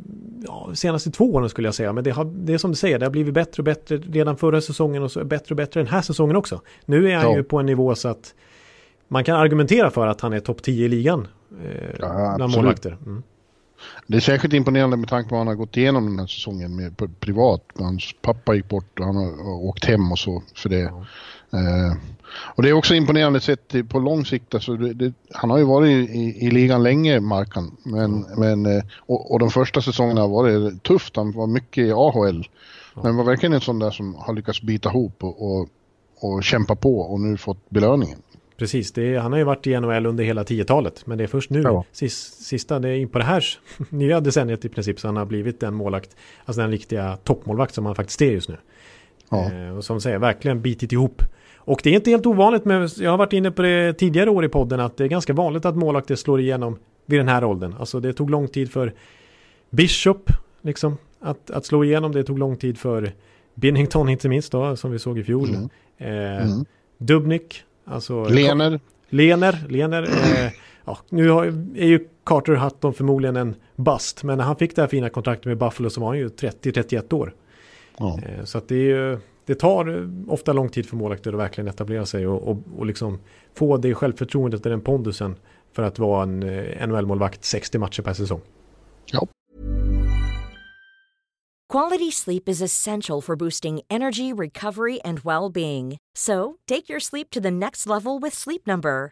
ja, senaste två åren skulle jag säga. Men det, har, det är som du säger, det har blivit bättre och bättre redan förra säsongen och så bättre och bättre den här säsongen också. Nu är han ja. ju på en nivå så att man kan argumentera för att han är topp 10 i ligan. Eh, ja, bland målvakter. Mm. Det är särskilt imponerande med tanke på vad han har gått igenom den här säsongen med privat. Hans pappa gick bort och han har åkt hem och så för det. Ja. Eh, och det är också imponerande sett på lång sikt. Alltså det, det, han har ju varit i, i ligan länge, Markan. Men, mm. men, eh, och, och, de första säsongerna har varit tufft. Han var mycket i AHL. Men var verkligen en sån där som har lyckats bita ihop och, och, och kämpa på och nu fått belöningen. Precis, är, han har ju varit i NHL under hela 10-talet. Men det är först nu, ja. sist, sista, det är in på det här nya decenniet i princip, så han har blivit den målvakt, alltså den riktiga toppmålvakt som han faktiskt är just nu. Ja. Eh, och som säger, verkligen bitit ihop och det är inte helt ovanligt, med, jag har varit inne på det tidigare år i podden, att det är ganska vanligt att målvakter slår igenom vid den här åldern. Alltså det tog lång tid för Bishop liksom, att, att slå igenom. Det tog lång tid för Binnington inte minst då, som vi såg i fjol. Mm. Eh, mm. Dubnik, alltså... Lener. Lener, Lener. Eh, ja, nu har, är ju Carter Hutton förmodligen en bust, men när han fick det här fina kontraktet med Buffalo så var han ju 30-31 år. Ja. Eh, så att det är ju det tar ofta lång tid för målvakter att verkligen etablera sig och, och, och liksom få det självförtroendet och den pondusen för att vara en eh, NHL-målvakt 60 matcher per säsong. Ja. Quality sleep is essential for boosting energy, recovery and well-being. So, take your sleep to the next level with Sleep Number.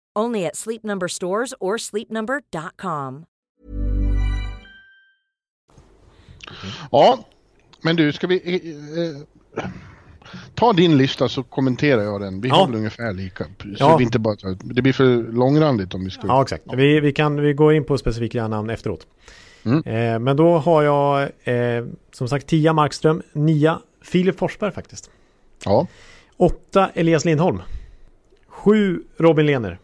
Only at Sleep Number stores or sleepnumber.com. Ja, men du, ska vi eh, ta din lista så kommenterar jag den. Vi Ja. har väl ungefär lika. Så Ja. vi inte bara, det blir för långrandigt om vi ska... Ja, exakt. Vi, vi kan vi går in på specifika namn efteråt. Mm. Eh, men då har jag eh, som sagt 10 Markström, 9 Filip Forsberg faktiskt. Ja. 8 Elias Lindholm. 7 Robin Lehner.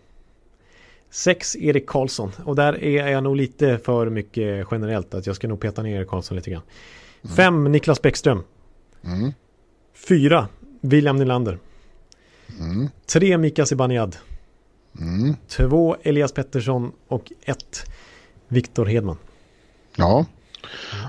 6 Erik Karlsson. Och där är jag nog lite för mycket generellt. Att jag ska nog peta ner Erik Karlsson lite grann. 5 Niklas Bäckström. Mm. 4 William Nylander. Mm. 3 Mika Zibanejad. Mm. 2 Elias Pettersson och 1 Viktor Hedman. Ja.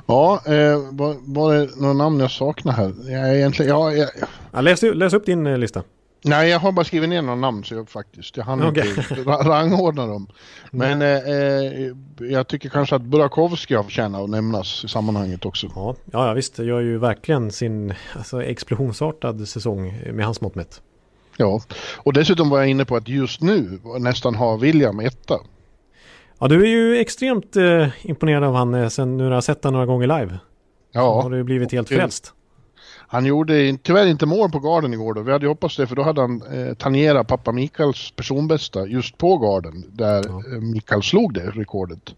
Ja, eh, var, var det några namn jag saknar här? Jag är egentligen, ja, jag, Ja, läs, läs upp din eh, lista. Nej, jag har bara skrivit ner några namn så jag faktiskt, jag hann Okej. inte ra- rangordna dem. Men eh, eh, jag tycker kanske att Burakovsky har förtjänat att nämnas i sammanhanget också. Ja, ja, visst. Det gör ju verkligen sin alltså, explosionsartad säsong med hans mått mätt. Ja, och dessutom var jag inne på att just nu nästan har William etta. Ja, du är ju extremt eh, imponerad av han eh, sen nu har jag sett honom några gånger live. Ja, Har du blivit helt frälst. Han gjorde tyvärr inte mål på garden igår då. Vi hade ju hoppats det för då hade han eh, tangerat pappa Mikaels personbästa just på garden där Ja. eh, Mikael slog det rekordet.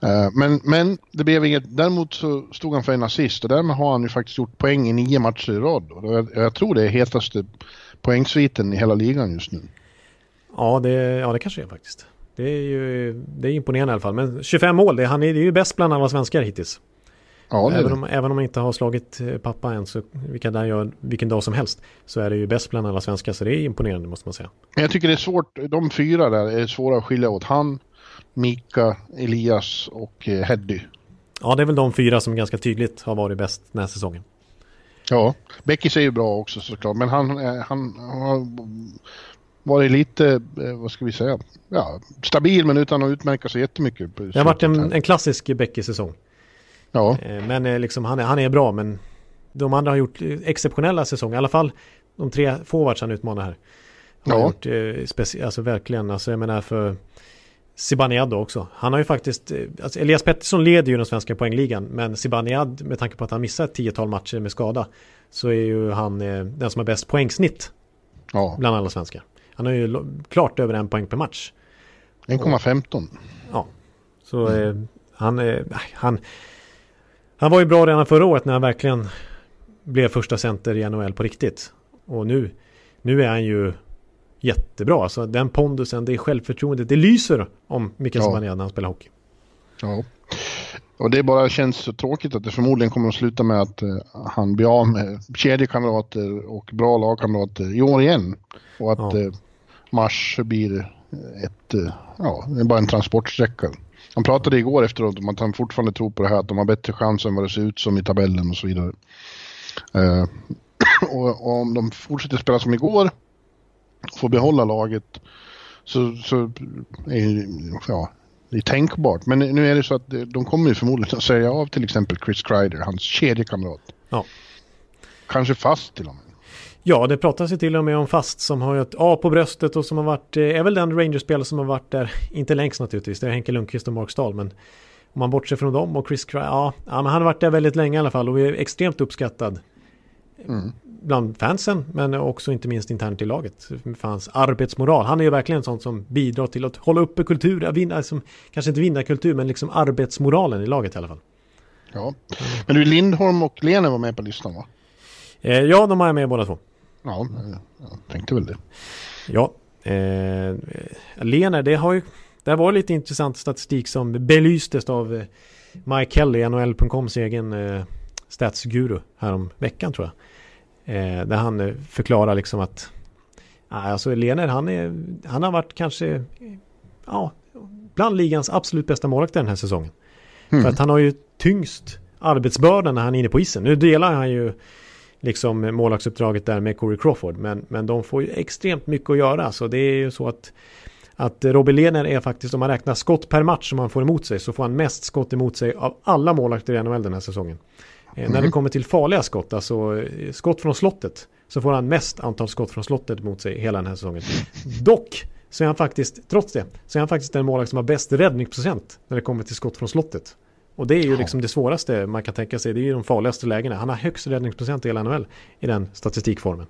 Eh, men, men det blev inget, däremot så stod han för en assist och därmed har han ju faktiskt gjort poäng i nio matcher i rad. Och jag, jag tror det är hetaste poängsviten i hela ligan just nu. Ja det, ja, det kanske är faktiskt. Det är ju det är imponerande i alla fall. Men 25 mål, det, han är, det är ju bäst bland alla svenskar hittills. Ja, även, om, även om han inte har slagit eh, pappa än, så vilka där gör vilken dag som helst, så är det ju bäst bland alla svenskar. Så det är imponerande måste man säga. Jag tycker det är svårt, de fyra där är svåra att skilja åt. Han, Mika, Elias och eh, Heddy. Ja, det är väl de fyra som ganska tydligt har varit bäst den här säsongen. Ja, Beckis är ju bra också såklart, men han, eh, han har varit lite, vad ska vi säga, ja, stabil men utan att utmärka sig jättemycket. Det har varit en, en klassisk Becky-säsong. Ja, Eh, Men eh, liksom, han, är, han är bra, men de andra har gjort eh, exceptionella säsonger. I alla fall de tre forwards han utmanar här. Har Ja. gjort eh, alltså verkligen, alltså jag menar för Zibanejad också. Han har ju faktiskt, alltså Elias Pettersson leder ju den svenska poängligan, men Zibanejad med tanke på att han missar ett tiotal matcher med skada, så är ju han eh, den som har bäst poängsnitt ja. bland alla svenskar. Han har ju klart över en poäng per match. 1,15. Ja, så eh, han, eh, han, han var ju bra redan förra året när han verkligen blev första center i NHL på riktigt. Och nu, nu är han ju jättebra. Alltså den pondusen, det självförtroendet, det lyser om Mikael Ja. När han spelar hockey. Ja. Och det bara känns så tråkigt att det förmodligen kommer att sluta med att eh, han blir av med kedjekamrater och bra lagkamrater i år igen. Och att Ja. eh, mars blir ett, eh, ja, det är bara en transportsträcka. Han pratade igår efteråt om att han fortfarande tror på det här att de har bättre chans än vad det ser ut som i tabellen och så vidare. Eh, och, och om de fortsätter spela som igår och får behålla laget så, så är ja, det är tänkbart. Men nu är det så att de de kommer ju förmodligen att säga av till exempel Chris Kreider, hans kedjekamrat. Ja. Kanske fast till och med. Ja, det pratas ju till och med om Fast som har ett A på bröstet och som har varit, eh, är väl den Rangers-spelare som har varit där, inte längst naturligtvis, det är Henke Lundqvist och Mark Stahl, men om man bortser från dem och Chris Cry, ja, ja, men han har varit där väldigt länge i alla fall och är extremt uppskattad Mm. bland fansen, men också inte minst internt i laget. För hans arbetsmoral, han är ju verkligen sånt som bidrar till att hålla uppe kultur, vinna, alltså, kanske inte vinna kultur, men liksom arbetsmoralen i laget i alla fall. Ja. Men du, Lindholm och Lene var med på listan va? Eh, ja, de har jag med båda två. Ja, jag tänkte väl det. Ja, eh, Lener, det har ju det var lite intressant statistik som belystes av eh, Mike Kelly, NHL.coms egen eh, statsguru härom veckan tror jag. Eh, där han eh, förklarar liksom att alltså Lener, han, är, han har varit kanske ja, bland ligans absolut bästa målvakter den här säsongen. Mm. För att han har ju tyngst arbetsbördan när han är inne på isen. Nu delar han ju liksom målvaktsuppdraget där med Corey Crawford. Men, men de får ju extremt mycket att göra. Så det är ju så att, att Robin Lehner är faktiskt, om man räknar skott per match som han får emot sig, så får han mest skott emot sig av alla målvakter i NHL den här säsongen. Mm. När det mm. kommer till farliga skott, alltså eh, skott från slottet, så får han mest antal skott från slottet mot sig hela den här säsongen. Dock så är han faktiskt, trots det, så är han faktiskt den målvakt som har bäst räddningsprocent när det kommer till skott från slottet. Och det är ju liksom det svåraste man kan tänka sig. Det är ju de farligaste lägena. Han har högst räddningsprocent i hela NHL i den statistikformen.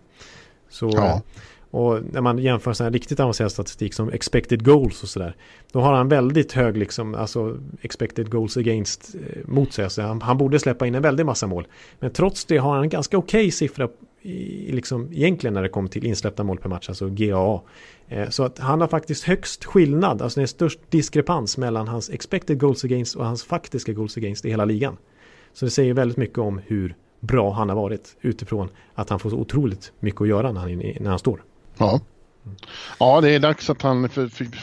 Så, ja. Och när man jämför sån här riktigt avancerad statistik som expected goals och sådär. Då har han väldigt hög liksom, alltså expected goals against eh, mot sig. Alltså han, han, borde släppa in en väldig massa mål. Men trots det har han en ganska okej okay siffra i, liksom, egentligen när det kommer till insläppta mål per match, alltså GAA. Eh, så att han har faktiskt högst skillnad, alltså det är störst diskrepans mellan hans expected goals against och hans faktiska goals against i hela ligan. Så det säger väldigt mycket om hur bra han har varit utifrån att han får så otroligt mycket att göra när han, när han står. Ja. Ja, det är dags att han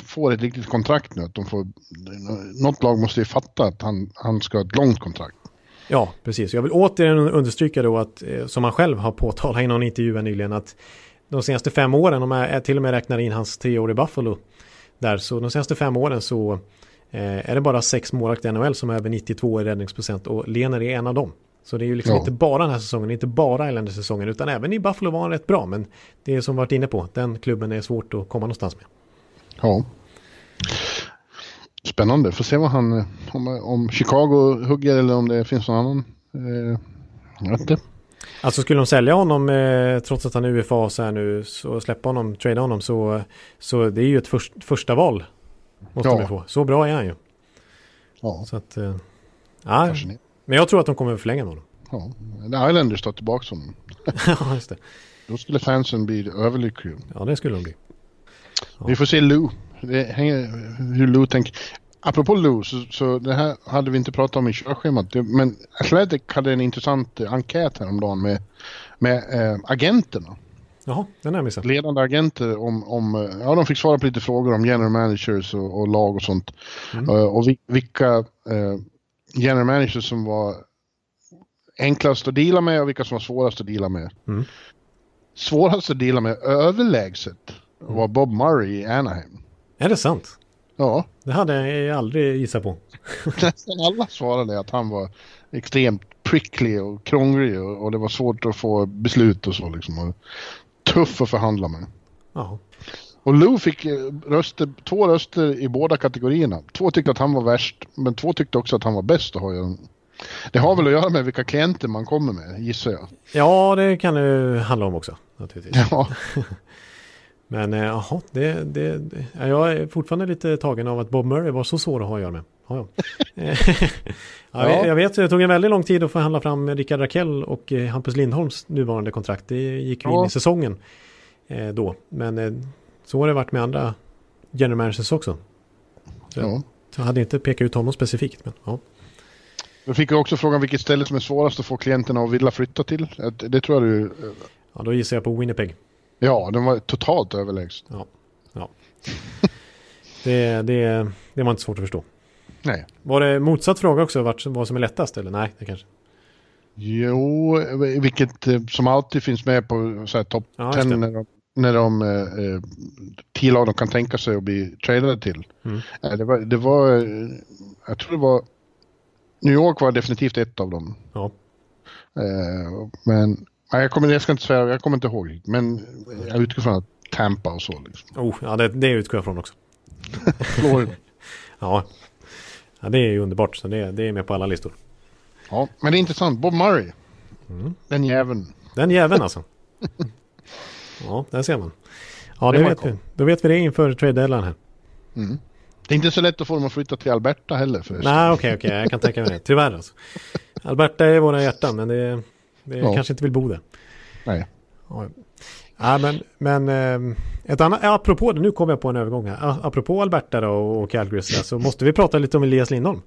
får ett riktigt kontrakt nu. Att de får, något lag måste ju fatta att han, han ska ha ett långt kontrakt. Ja, precis. Jag vill återigen understryka då att, eh, som han själv har påtalat i någon intervju nyligen, att de senaste fem åren, om jag till och med räknar in hans tre år i Buffalo, där, så de senaste fem åren så eh, är det bara sex målvakter i NHL som är över 92 i räddningsprocent och Lener är en av dem. Så det är ju liksom ja. inte bara den här säsongen, inte bara Islanders-säsongen, utan även i Buffalo var han rätt bra. Men det är som varit inne på, den klubben är svårt att komma någonstans med. Ja. Spännande, får se vad han, om, om Chicago hugger eller om det finns någon annan. Eh, jag vet inte. Alltså skulle de sälja honom eh, trots att han är UFA så här nu så släppa honom, trada honom så, så det är ju ett först, första val. Måste ja. de få. Så bra är han ju. Ja. Så att, eh, ja. Men jag tror att de kommer att förlänga med honom. Ja, Islanders tar tillbaka honom. ja, just det. Då skulle fansen bli överlyckliga. Ja, det skulle de bli. Ja. Vi får se Lou. Det hänger, hur Lou tänker. Apropå Lou, så, så det här hade vi inte pratat om i körschemat. Men Athletic hade en intressant enkät häromdagen med, med äh, agenterna. Jaha, den har jag missat. Ledande agenter om, om, ja de fick svara på lite frågor om general managers och, och lag och sånt. Mm. Uh, och vilka uh, general managers som var enklast att dela med och vilka som var svårast att dela med. Mm. Svårast att dela med överlägset var Bob Murray i Anaheim. Är det sant? Ja. Det hade jag aldrig gissat på. Nästan alla svarade att han var extremt pricklig och krånglig och, och, det var svårt att få beslut och så liksom. Och tuff att förhandla med. Ja. Och Lou fick eh, röster, två röster i båda kategorierna. Två tyckte att han var värst, men två tyckte också att han var bäst att ha Det har väl att göra med vilka klienter man kommer med, gissar jag. Ja, det kan det handla om också. Naturligtvis. Ja. men eh, jaha, det, det, jag är fortfarande lite tagen av att Bob Murray var så svår att ha att göra med. Ja, ja. ja, jag vet, det tog en väldigt lång tid att förhandla fram Rickard Rakell och eh, Hampus Lindholms nuvarande kontrakt. Det gick ju in i säsongen då. Men så har det varit med andra general managers också. Så ja. Jag hade inte pekat ut honom specifikt. Men, ja. Jag fick också frågan vilket ställe som är svårast att få klienterna att vilja flytta till. Det tror jag du... Ja, då gissar jag på Winnipeg. Ja, den var totalt överlägsen. Ja, ja. det, det, det var inte svårt att förstå. Nej. Var det motsatt fråga också, vart, vad som är lättast eller? Nej, det kanske. Jo, vilket eh, som alltid finns med på topp ja, 10 när de när de eh, eh, tio lag de kan tänka sig att bli tradade till. Mm. Eh, det, var, det var, jag tror det var, New York var definitivt ett av dem. Ja. Eh, men nej, jag, kommer, jag ska inte säga, jag kommer inte ihåg. Men jag utgår från att Tampa och så. Liksom. Oh, ja, det, det utgår jag från också. ja. ja, det är ju underbart. Så det, det är med på alla listor. Ja, men det är intressant. Bob Murray. Mm. Den jäveln. Den jäveln alltså. Ja, där ser man. Ja, det, det vet vi. Då vet vi det inför trade deadline här. Mm. Det är inte så lätt att få dem att flytta till Alberta heller förresten. Nej, okej, okay, okej. Okay. Jag kan tänka mig det. Tyvärr alltså. Alberta är våra hjärtan, men det, det ja. kanske inte vill bo där. Nej. Ja, ja men, men eh, ett annat, apropå det, nu kommer jag på en övergång här. Apropå Alberta då och Calgary så måste vi prata lite om Elias Lindholm.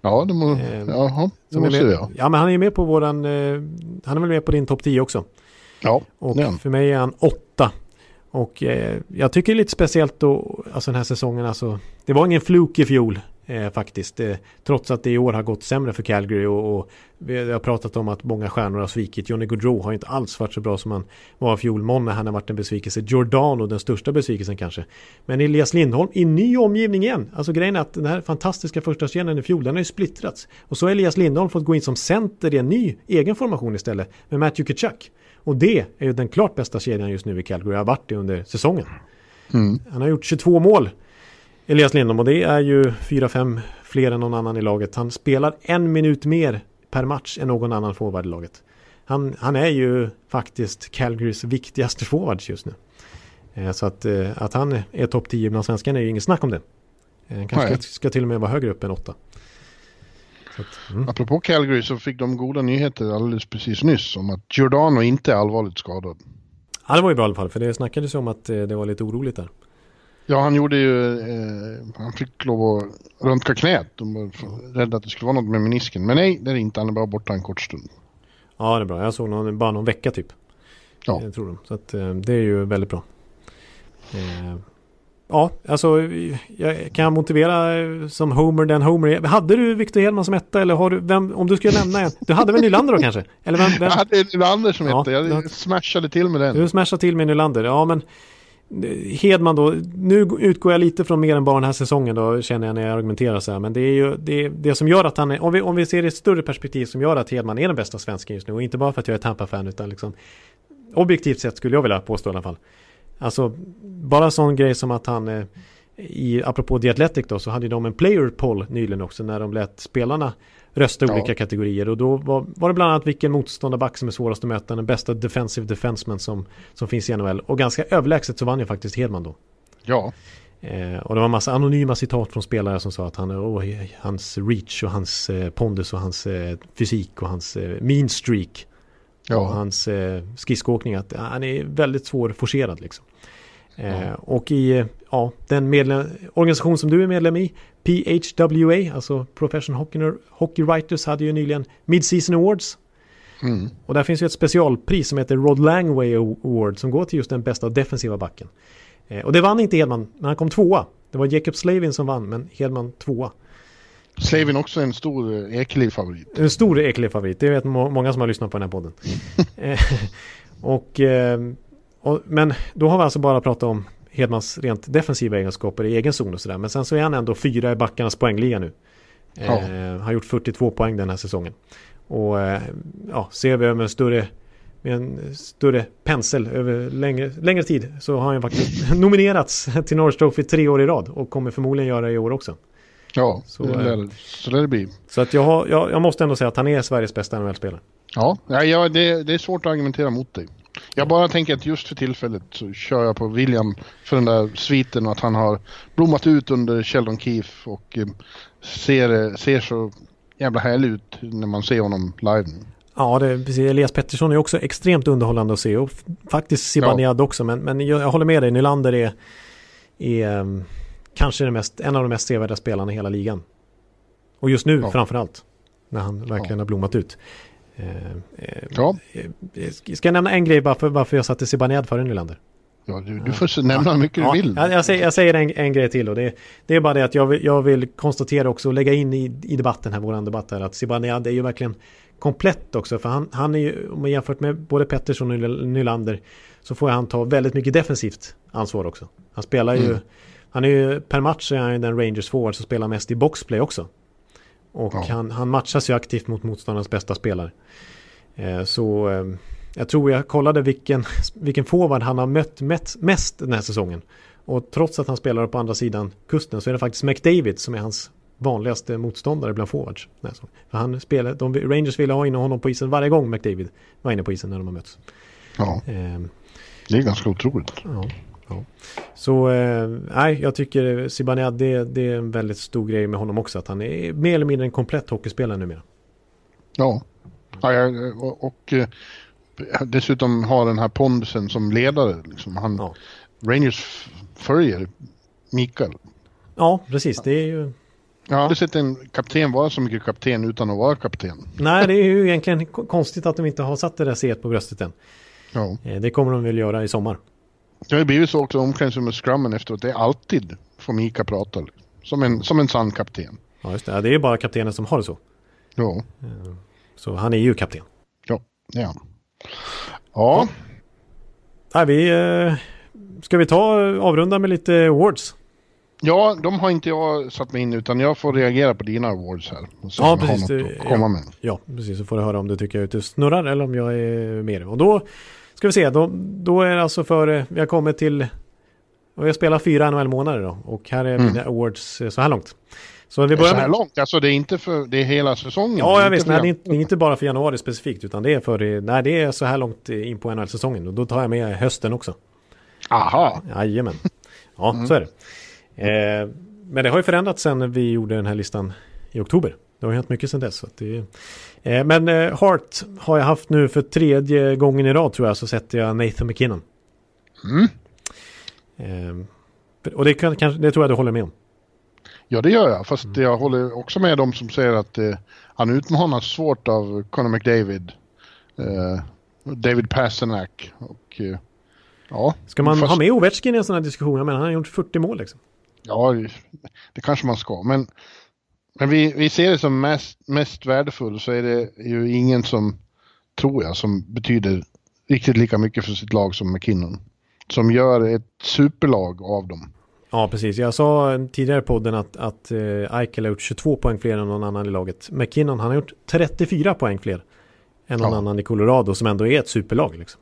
Ja, det, må, eh, jaha, det måste vi ja. Ja, men han är med på våran, eh, han är väl med på din topp 10 också. Ja, Och för mig är han åtta. Och eh, jag tycker det är lite speciellt då, alltså den här säsongen, alltså, det var ingen fluk i fjol eh, faktiskt. Eh, trots att det i år har gått sämre för Calgary och, och vi har pratat om att många stjärnor har svikit. Johnny Gaudreau har inte alls varit så bra som han var i fjol. Monne, han har varit en besvikelse. Giordano, den största besvikelsen kanske. Men Elias Lindholm i ny omgivning igen. Alltså grejen är att den här fantastiska första scenen i fjol, den har ju splittrats. Och så har Elias Lindholm fått gå in som center i en ny egen formation istället med Matthew Kachuk. Och det är ju den klart bästa kedjan just nu i Calgary. har varit det under säsongen. Mm. Han har gjort 22 mål. Elias Lindholm och det är ju 4-5 fler än någon annan i laget. Han spelar en minut mer per match än någon annan forward i laget. Han, han är ju faktiskt Calgarys viktigaste forwards just nu. Eh, så att, eh, att han är topp 10 bland svenskarna är ju inget snack om det. Eh, han kanske ska, ska, till och med vara högre upp än 8. mm. Apropå Calgary så fick de goda nyheter alldeles precis nyss om att Giordano inte är allvarligt skadad. Ja det var ju bra i alla fall för det snackades om att det var lite oroligt där. Ja, han gjorde ju... Eh, han fick lov att röntga knät. De var rädda att det skulle vara något med menisken. Men nej, det är inte. Han är bara borta en kort stund. Ja, det är bra. Jag såg någon, bara någon vecka typ. Ja. Jag tror de. Så att, eh, det är ju väldigt bra. Eh, ja, alltså jag kan jag motivera eh, som Homer den Homer Hade du Victor Hedman som etta eller har du, vem, om du skulle nämna en? Du hade väl Nylander då kanske? Eller vem, vem? Jag hade Nylander som ja, etta. Jag smashade till med den. Du smashade till med Nylander. Ja, men Hedman då, nu utgår jag lite från mer än bara den här säsongen då känner jag när jag argumenterar så här. Men det är ju det, det som gör att han är, om vi, om vi ser det i ett större perspektiv som gör att Hedman är den bästa svensken just nu. Och inte bara för att jag är Tampa-fan utan liksom objektivt sett skulle jag vilja påstå i alla fall. Alltså bara sån grej som att han eh, i, apropå The Athletic då, så hade de en player poll nyligen också när de lät spelarna rösta ja. olika kategorier och då var, var det bland annat vilken motståndarback som är svårast att möta, den bästa defensive defenseman som, som finns i NHL och ganska överlägset så vann ju faktiskt Hedman då. Ja. Eh, och det var en massa anonyma citat från spelare som sa att han, oh, hans reach och hans eh, pondus och hans eh, fysik och hans eh, mean streak ja. och hans eh, skridskoåkning att han är väldigt svårforcerad liksom. Eh, och i ja, den medlem, organisation som du är medlem i, PHWA, alltså Professional Hockey, Hockey Writers, hade ju nyligen Mid-Season Awards. Mm. Och där finns ju ett specialpris som heter Rod Langway Award som går till just den bästa defensiva backen. Eh, och det vann inte Hedman, men han kom tvåa. Det var Jacob Slavin som vann, men Hedman tvåa. Slavin också en stor eh, Ekeliv-favorit. En stor Ekeliv-favorit, det vet må många som har lyssnat på den här podden. Eh, och, eh, och, men då har vi alltså bara pratat om Hedmans rent defensiva egenskaper i egen zon och sådär. Men sen så är han ändå fyra i backarnas poängliga nu. Ja. Eh, har gjort 42 poäng den här säsongen. Och eh, ja, ser vi över en större, med en större pensel över längre, längre tid så har han faktiskt nominerats till Norris Trophy tre år i rad och kommer förmodligen göra det i år också. Ja, så, det lär, eh, så lär det bli. Så att jag, har, jag, jag måste ändå säga att han är Sveriges bästa NHL-spelare. Ja, ja det, det är svårt att argumentera mot dig. Jag bara tänker att just för tillfället så kör jag på William för den där sviten och att han har blommat ut under Sheldon Keefe och eh, ser, ser så jävla härlig ut när man ser honom live. Ja, det precis. Elias Pettersson är också extremt underhållande att se och faktiskt Zibanejad ja. också. Men, men jag, jag, håller med dig, Nylander är, är um, kanske det mest, en av de mest sevärda spelarna i hela ligan. Och just nu ja. framförallt. När han verkligen ja. har blommat ut. Eh, eh, ja. Eh, ska jag nämna en grej varför, varför jag satte Zibanejad före Nylander? Ja, du, du får nämna hur mycket ja, du vill. Ja, jag, säger, jag säger en, en grej till och det, det är bara det att jag vill, jag vill konstatera också och lägga in i, i debatten här, våran debatt här, att Zibanejad är ju verkligen komplett också. För han, han är ju, om man jämfört med både Pettersson och Nylander, så får han ta väldigt mycket defensivt ansvar också. Han spelar ju, mm. han är ju per match är han den Rangers forward som spelar mest i boxplay också. Och ja. han, han matchas ju aktivt mot motståndarnas bästa spelare. Eh, så eh, jag tror jag kollade vilken, vilken forward han har mött mest den här säsongen. Och trots att han spelar på andra sidan kusten så är det faktiskt McDavid som är hans vanligaste motståndare bland forwards. För han spelar, de, Rangers ville ha in honom på isen varje gång McDavid var inne på isen när de har mötts. Ja, eh, det är ganska otroligt. Ja. Ja. Så eh, nej, jag tycker Zibanejad det, det är en väldigt stor grej med honom också. Att han är mer eller mindre en komplett hockeyspelare numera. Ja, ja och, och eh, dessutom har den här pondusen som ledare. Liksom. Han, ja. Rangers följer Mikael. Ja, precis. Det är ju... Jag har aldrig sett en kapten vara så mycket kapten utan att vara kapten. Nej, det är ju egentligen konstigt att de inte har satt det där C på bröstet än. Ja. Eh, det kommer de väl göra i sommar. Det har ju blivit så också omklädningsrummet med scrummen efteråt. Det är alltid får Mika prata. Som en, som en sann kapten. Ja, just det. Ja, det är bara kaptenen som har det så. Ja. Så han är ju kapten. Ja, det är han. Ja. Nej, vi... Eh, ska vi ta avrunda med lite awards? Ja, de har inte jag satt mig in utan jag får reagera på dina awards här. Se Ja, precis. att komma med. Ja, precis. Så får du höra om du tycker ute och snurrar eller om jag är med. Och då ska vi se. Då, då är det alltså för... eh, Vi har kommit till... Och jag spelar fyra NHL-månader då. Och här är mina awards eh, så här långt. Så vi Så börjar här med... långt, alltså det är inte för, det är hela säsongen. Ja, jag visst. Nej, det är inte, bara för januari specifikt. Utan det är för... eh, Nej, det är så här långt in på NHL-säsongen. Och då tar jag med hösten också. Aha. Jajamän. Ja, så är det. Eh, men det har ju förändrats sen vi gjorde den här listan i oktober. Det har hänt mycket sen dess. Så att det, eh, men eh, Hart har jag haft nu för tredje gången i rad tror jag. Så sätter jag Nathan McKinnon. Mm. Eh, för- och det, kan, det tror jag du håller med om. Ja, det gör jag. Fast Mm. jag håller också med dem som säger att eh, han utmanas svårt av Conor McDavid. Eh, David Pasternak och... Eh, ja. Ska man fast- ha med Ovechkin i en sån här diskussion? Jag menar, han har gjort 40 mål liksom. Ja, det kanske man ska. Men, men vi, vi ser det som mest, mest värdefull så är det ju ingen som, tror jag, som betyder riktigt lika mycket för sitt lag som McKinnon. Som gör ett superlag av dem. Ja, precis. Jag sa tidigare i podden att, att eh, Eichel har gjort 22 poäng fler än någon annan i laget. McKinnon, han har gjort 34 poäng fler än någon Ja. annan i Colorado som ändå är ett superlag. Liksom.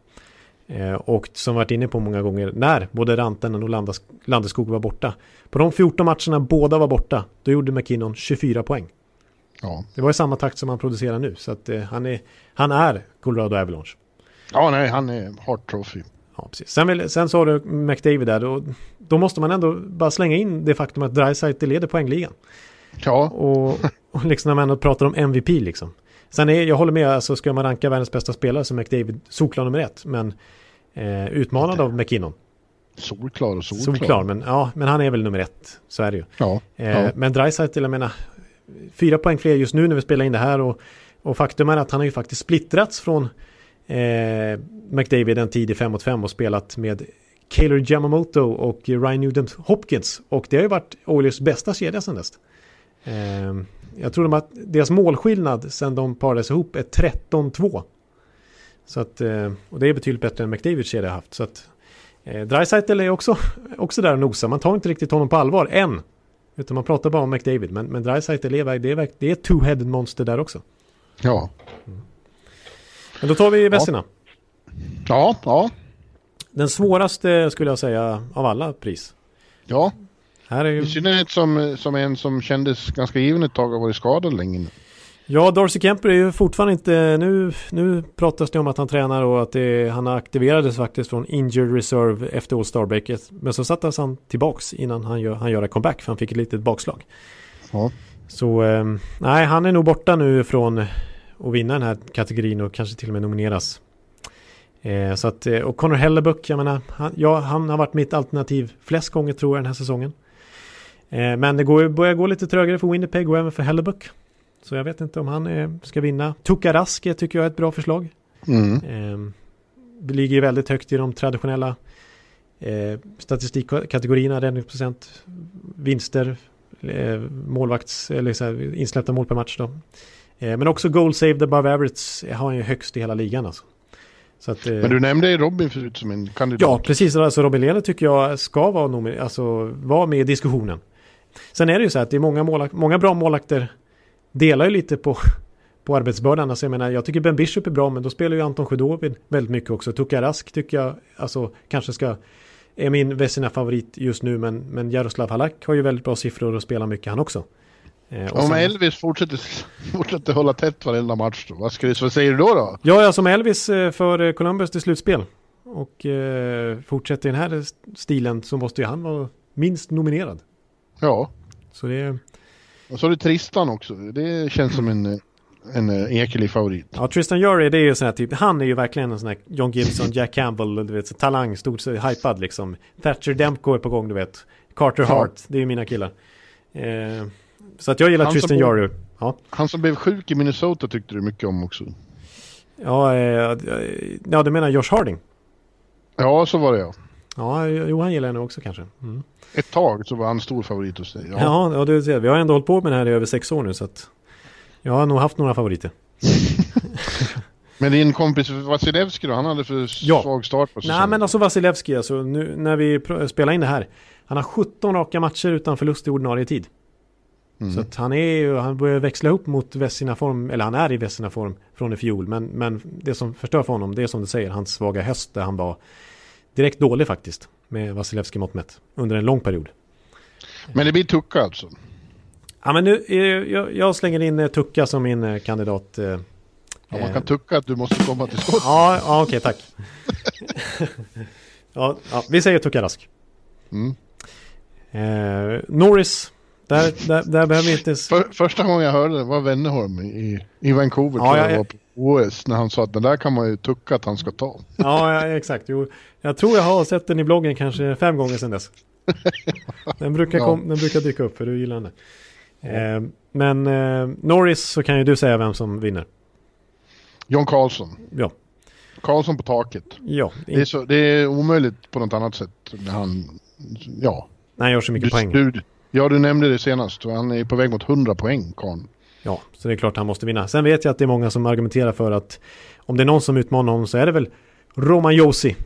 Eh, och som varit inne på många gånger, när både Rantanen och Landeskog var borta. På de 14 matcherna båda var borta, då gjorde McKinnon 24 poäng. Ja, Det var i samma takt som han producerar nu. Så att, eh, han, är, han är Colorado Avalanche. ja nej, han är Hart Trophy. Ja, precis. Sen, vill, sen har du McDavid där. Då, då måste man ändå bara slänga in det faktum att Dreisaitl leder poängligan. Ja, Och, och liksom när man ändå pratar om MVP liksom. Sen är, jag håller med, alltså ska man ranka världens bästa spelare så är McDavid solklar nummer ett. Men eh, utmanad av McKinnon. solklar och solklar. Solklar, men, ja, men han är väl nummer ett. Så är det ju. Ja, Eh, ja. Men Dreisaitl, jag menar, fyra poäng fler just nu när vi spelar in det här. Och, och faktum är att han har ju faktiskt splittrats från eh, McDavid en tid i 5 mot 5 och spelat med Kaylor Yamamoto och Ryan Nugent Hopkins. Och det har ju varit Oilers bästa kedja sedan dess. Eh, jag tror de att deras målskillnad sedan de parades ihop är 13-2. Så att, eh, och det är betydligt bättre än McDavids kedja haft. Så att eh, Dreisaitl är också, också där och nosar. Man tar inte riktigt honom på allvar än. Utan man pratar bara om McDavid. Men, men Dreisaitl är, det är, det är ett two-headed monster där också. ja. Men då tar vi vässorna. Ja, ja, Den svåraste skulle jag säga av alla pris. ja. Här är ju... I synnerhet som, som en som kändes ganska given ett tag och varit skadad länge nu. Ja, Darcy Kemper är ju fortfarande inte... Nu, nu pratas det om att han tränar och att det, han aktiverades faktiskt från injured reserve efter All Star-breaket. Men så sattes han tillbaks innan han gör, han gör en comeback för han fick ett litet bakslag. Ja. Så eh, nej, han är nog borta nu från att vinna den här kategorin och kanske till och med nomineras. Eh, så att, eh, och Connor Hellebuck, jag menar, han, ja, han har varit mitt alternativ flest gånger tror jag den här säsongen. Eh, men det går, börjar gå lite trögare för Winnipeg och även för Hellebuck. Så jag vet inte om han eh, ska vinna. Tuka Rask är, tycker jag är ett bra förslag. Mm. Eh, vi ligger väldigt högt i de traditionella eh, statistikkategorierna, räddningsprocent, vinster, målvakts eller så här, insläppta mål per match då. Men också goal saved above average har han ju högst i hela ligan alltså. Så att, Men du nämnde Robin förut som en kandidat. Ja, precis. Alltså Robin Lehner tycker jag ska vara, alltså, vara med i diskussionen. Sen är det ju så att det är många, målak- många bra målakter delar ju lite på, på arbetsbördan. Alltså jag menar, jag tycker Ben Bishop är bra, men då spelar ju Anton Sjudovin väldigt mycket också. Tuka Rask tycker jag alltså, kanske ska är min Vesina favorit just nu, men, men Jaroslav Halak har ju väldigt bra siffror och spelar mycket han också. Eh, Om sen- Elvis fortsätter, fortsätter hålla tätt varenda match då, vad, ska, vad säger du då? då? Ja, ja, som Elvis eh, för eh, Columbus till slutspel. Och eh, fortsätter i den här stilen så måste ju han vara minst nominerad. Ja, Så det är... och så har du Tristan också. Det känns som en, en eh, Ekelig favorit. Ja, Tristan Jury, det är ju sån här typ, han är ju verkligen en sån här John Gibson, Jack Campbell, du vet, så talang, stort, så hypad liksom. Thatcher Demko är på gång, du vet. Carter Ja. Hart, det är ju mina killar. Eh, så att jag gillar Han Tristan Jury. Ja, Han som blev sjuk i Minnesota tyckte du mycket om också. ja, eh, ja, du menar Josh Harding? Ja, så var det ja. Ja, Johan gillar henne också kanske. Mm. Ett tag så var han stor favorit hos dig. Ja, ja, ja du ser. Vi har ändå hållit på med det här i över sex år nu så att jag har nog haft några favoriter. Men din kompis Vasilevski då, han hade för ja. svag start på säsongen? Nej men alltså Vasilevski, alltså, nu när vi spelar in det här. Han har 17 raka matcher utan förlust i ordinarie tid. Mm. Så att han är han börjar växla upp mot Vessina form, eller han är i Vessina form från i fjol. Men, men det som förstör för honom, det är som du säger, hans svaga höst där han var direkt dålig faktiskt. Med Vasilevski mått mätt. Under en lång period. Men det blir Tucka alltså? Ja men nu, eh, jag, jag slänger in eh, Tucka som min eh, kandidat. Ja, man kan tucka att du måste komma till skott. ja, ja okej, tack. ja, ja, vi säger Tucka Rask. Mm. Eh, Norris där, där, där behöver vi inte... För, första gången jag hörde det var Wennerholm i, i Vancouver ja, jag, jag var på OS när han sa att den där kan man ju tucka att han ska ta. Ja, ja exakt. Jo, jag tror jag har sett den i bloggen kanske fem gånger sedan dess. Den brukar, kom, ja. den brukar dyka upp för du gillar den. Eh, men eh, Norris så kan ju du säga vem som vinner. John Carlson. Ja. Karlsson på taket. Ja. Det är, så, det är omöjligt på något annat sätt. Han, ja. Han gör så mycket du, poäng. Du, Ja, du nämnde det senast. Han är på väg mot 100 poäng, Karn. Ja, så det är klart han måste vinna. Sen vet jag att det är många som argumenterar för att om det är någon som utmanar honom så är det väl Roman Josi.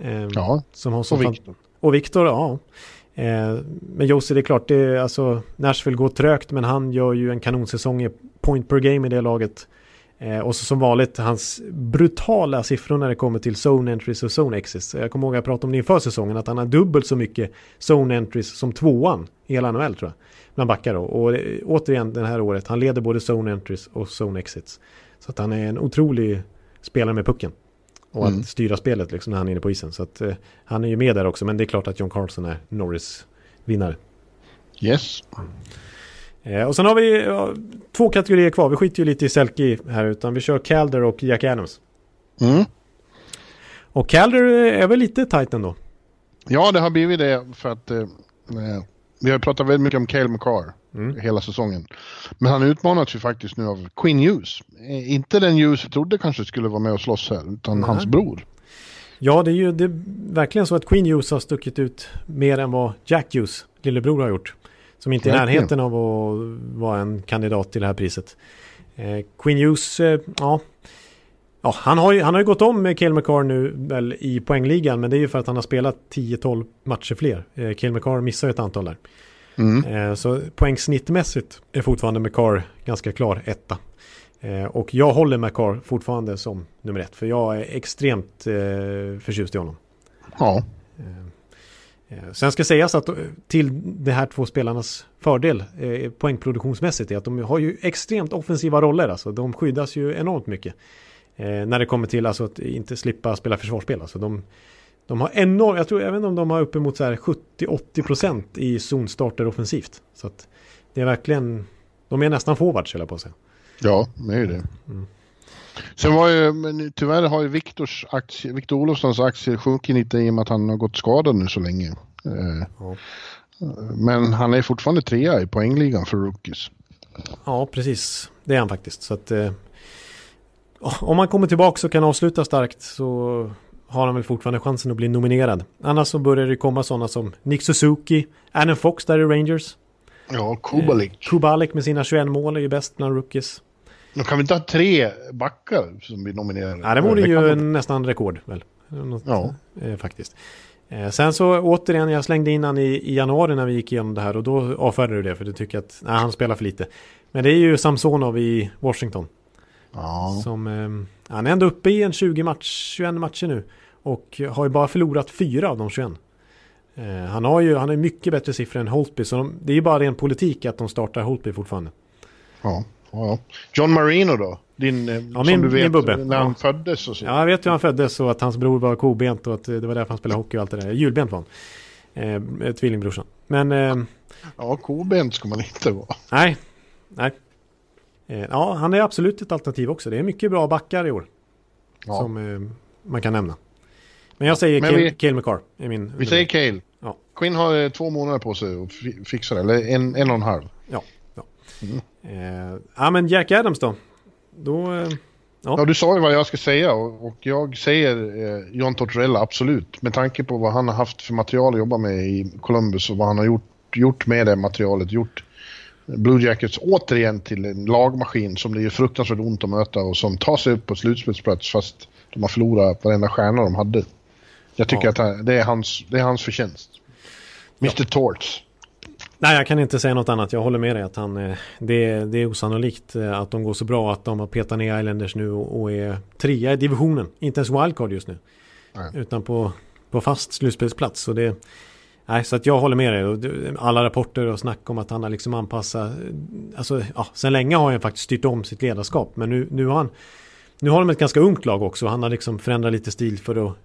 Eh, ja, som har och Viktor. Och Viktor, ja. Eh, men Josi, det är klart, det är, alltså, Nashville går trögt men han gör ju en kanonsäsong i point per game i det laget. Eh, och så som vanligt hans brutala siffror när det kommer till zone entries och zone exits. Jag kommer ihåg att jag pratade om det inför säsongen att han har dubbelt så mycket zone entries som tvåan i hela NHL tror jag. Bland backar då. Och återigen det här året, han leder både zone entries och zone exits. Så att han är en otrolig spelare med pucken. Och mm. att styra spelet liksom när han är inne på isen. Så att eh, han är ju med där också. Men det är klart att John Carlson är Norris vinnare. Yes. Eh, och sen har vi ja, två kategorier kvar. Vi skiter ju lite i Selke här utan vi kör Calder och Jack Adams. Mm. Och Calder är väl lite tight ändå? Ja, det har blivit det för att eh, vi har pratat väldigt mycket om Cale McCarr mm. hela säsongen. Men han utmanas ju faktiskt nu av Quinn Hughes. Eh, inte den Hughes vi trodde kanske skulle vara med och slåss här, utan mm. hans bror. Ja, det är ju det är verkligen så att Quinn Hughes har stuckit ut mer än vad Jack Hughes, lillebror, har gjort. Som inte är i närheten av att vara en kandidat till det här priset. Eh, Quinn Hughes, eh, ja. ja han, har ju, han har ju gått om med Cale McCarr nu väl i poängligan. Men det är ju för att han har spelat 10-12 matcher fler. Eh, Cale McCarr missar ju ett antal där. Mm. Eh, så poängsnittmässigt är fortfarande McCarr ganska klar etta. Eh, och jag håller McCarr fortfarande som nummer ett. För jag är extremt eh, förtjust i honom. Ja. Sen ska sägas att till de här två spelarnas fördel poängproduktionsmässigt är att de har ju extremt offensiva roller. Alltså de skyddas ju enormt mycket. när det kommer till alltså att inte slippa spela försvarsspel. Alltså de, de har enormt, jag tror även om de har uppemot 70-80% i zonstarter offensivt. Så att det är verkligen, de är nästan forwards höll på att säga. Ja, det är ju det. Mm. Sen var ju, men tyvärr har ju Viktors aktie, Viktor Olofssons aktie sjunkit lite i och med att han har gått skadad nu så länge. Eh, ja. Men han är fortfarande trea i poängligan för rookies. Ja, precis. Det är han faktiskt. Så att, eh, om han kommer tillbaka och kan avsluta starkt så har han väl fortfarande chansen att bli nominerad. Annars så börjar det komma sådana som Nick Suzuki, Adam Fox där i Rangers. Ja, Kubalik. Eh, Kubalik med sina 21 mål är ju bäst bland rookies. Då kan vi inte ha tre backar som blir nominerade? Ja, det vore ju nästan rekord väl. Något, ja. Eh, faktiskt. Eh, sen så återigen, jag slängde in han i, i, januari när vi gick igenom det här och då avfärdade du det för du tycker att nej, han spelar för lite. Men det är ju Samsonov i Washington. Ja. Som, eh, han är ändå uppe i en 20 match, 21 matcher nu. Och har ju bara förlorat fyra av de 21. Eh, han har ju han har mycket bättre siffror än Holtby. Så de, det är ju bara ren politik att de startar Holtby fortfarande. Ja. Ja. John Marino då? Din, eh, ja, min, du vet, min bubbe. När han ja. föddes och så. Ja, jag vet hur han föddes och att hans bror var kobent och att det var därför han spelade hockey och allt det där. Hjulbent var han. Eh, tvillingbrorsan. Men... Eh, ja, kobent ska man inte vara. Nej. Nej. Eh, ja, han är absolut ett alternativ också. Det är mycket bra backar i år. Ja. Som eh, man kan nämna. Men jag säger Cale, Cale McCarr. Är min vi säger Cale. Ja. Quinn har eh, två månader på sig att fixa det. Eller en, en och en halv. Ja. ja. Mm. Eh, ja men Jack Adams då. Då, eh, Ja. ja. du sa ju vad jag ska säga och, och jag säger eh, John Tortorella, absolut. Med tanke på vad han har haft för material att jobba med i Columbus och vad han har gjort, gjort med det materialet. Gjort Blue Jackets återigen till en lagmaskin som det är fruktansvärt ont att möta och som tar sig upp på slutspelsplats fast de har förlorat varenda stjärna de hade. Jag tycker ja. att det är, hans, det är hans förtjänst. Mr ja. Torts. Nej, jag kan inte säga något annat. Jag håller med dig att han, eh, det, är, det är osannolikt eh, att de går så bra att de har petat ner Islanders nu och är trea i divisionen. Inte ens wildcard just nu. Nej. Utan på, på fast slutspelsplats. Så det, nej, så att jag håller med dig. Alla rapporter och snack om att han har liksom anpassat. Alltså, ja, sen länge har han faktiskt styrt om sitt ledarskap. Men nu, nu har han nu har de ett ganska ungt lag också. Han har liksom förändrat lite stil för att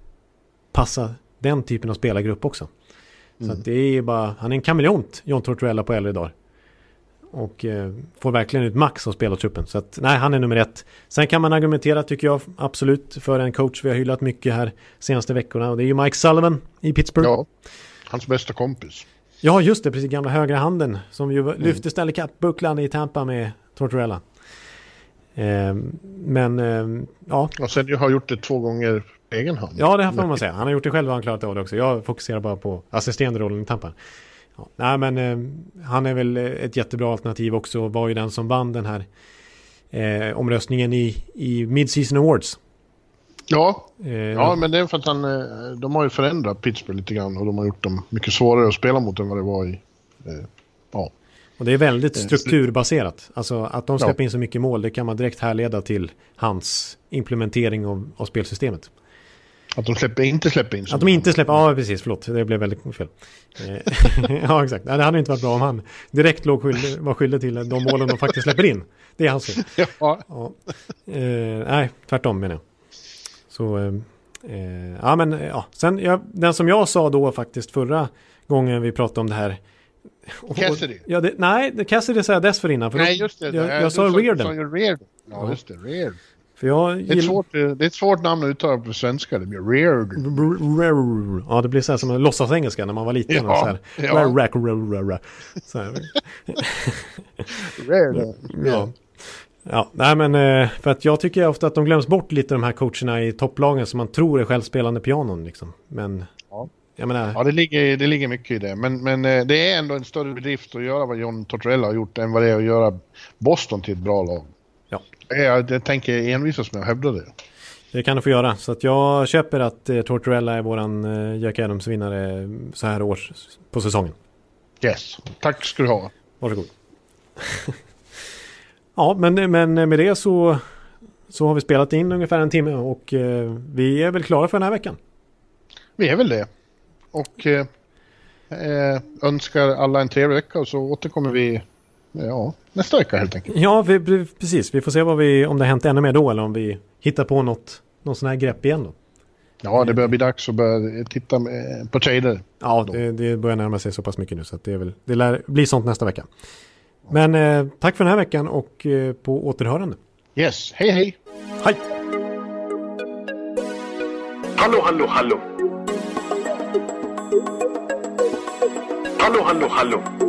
passa den typen av spelargrupp också. Mm. Så det är bara, han är en kameleont, John Tortorella på äldre dagar. Och eh, får verkligen ut max av spelartruppen. Så att nej, han är nummer ett. Sen kan man argumentera, tycker jag, absolut för en coach vi har hyllat mycket här senaste veckorna. Och det är ju Mike Sullivan i Pittsburgh. Ja, hans bästa kompis. Ja, just det, precis. Gamla högra handen. Som ju mm. lyfte Stanley Cup-bucklan i Tampa med Tortorella. Eh, men, eh, ja. Och sen har gjort det två gånger egen hand. Ja, det får man säga. Han har gjort det själv och han klarat av det också. Jag fokuserar bara på assisterande rollen i Tampa. Ja, nej, men eh, han är väl ett jättebra alternativ också. Var ju den som vann den här eh, omröstningen i, i Mid-Season Awards. Ja, eh, ja, men det är för att han, eh, de har ju förändrat Pittsburgh lite grann och de har gjort dem mycket svårare att spela mot än vad det var i eh, ja, och det är väldigt eh, strukturbaserat. Alltså att de släpper ja. in så mycket mål, det kan man direkt härleda till hans implementering av, av spelsystemet. Att de släpper, inte släpper in Att de inte släpper, ja precis, förlåt, det blev väldigt fel. Eh, ja exakt, det hade inte varit bra om han direkt låg skyldig, var skyldig till de målen de faktiskt släpper in. Det är hans fel. Ja. ja. Eh, nej, tvärtom menar jag. Så, eh, eh, ja men ja, sen, ja, den som jag sa då faktiskt förra gången vi pratade om det här Cassidy? Ja, det, nej, Cassidy sa jag dessförinnan. För nej, just det. Jag, jag, jag sa Reardon. Reardon. Ja, just det. Reardon. För jag det, är svårt, det är ett svårt namn att uttala på svenska. Det blir Reardon. Ja, det blir så här som en låtsasengelska när man var liten. Ja, så här. Ja. Rack, så här. Reardon. Ja. Ja, nej men eh, för att jag tycker ofta att de glöms bort lite de här coacherna i topplagen som man tror är självspelande pianon liksom. Men ja. Jag menar... Ja, det ligger, det ligger mycket i det. Men, men eh, det är ändå en större bedrift att göra vad John Tortorella har gjort än vad det är att göra Boston till ett bra lag. Ja. Jag, jag tänker envisas med att hävda det. Det kan du få göra. Så att jag köper att eh, Tortorella är våran eh, Jack Adams-vinnare så här års på säsongen. Yes, tack ska du ha. Varsågod. ja, men, men med det så, så har vi spelat in ungefär en timme och eh, vi är väl klara för den här veckan. Vi är väl det och eh, eh, önskar alla en trevlig vecka och så återkommer vi ja, nästa vecka helt enkelt. Ja, vi, precis. Vi får se vad vi, om det har hänt ännu mer då eller om vi hittar på något, någon sån här grepp igen då. Ja, det börjar bli dags att börja titta på trader. Ja, det, det, börjar närma sig så pass mycket nu så att det, är väl, det lär bli sånt nästa vecka. Men eh, tack för den här veckan och eh, på återhörande. Yes, hej hej! Hej! Hallå, hallå, hallå! Hallå, hallå, hallå!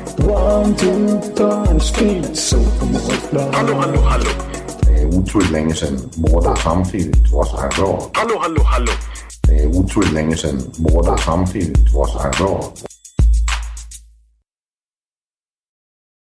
One, two, three, speed, so Hallå, hallå, hallå! Det är otroligt länge sedan båda samtidigt var så här bra. Hallå, hallå, hallå! Det är otroligt länge sedan båda samtidigt var så här bra.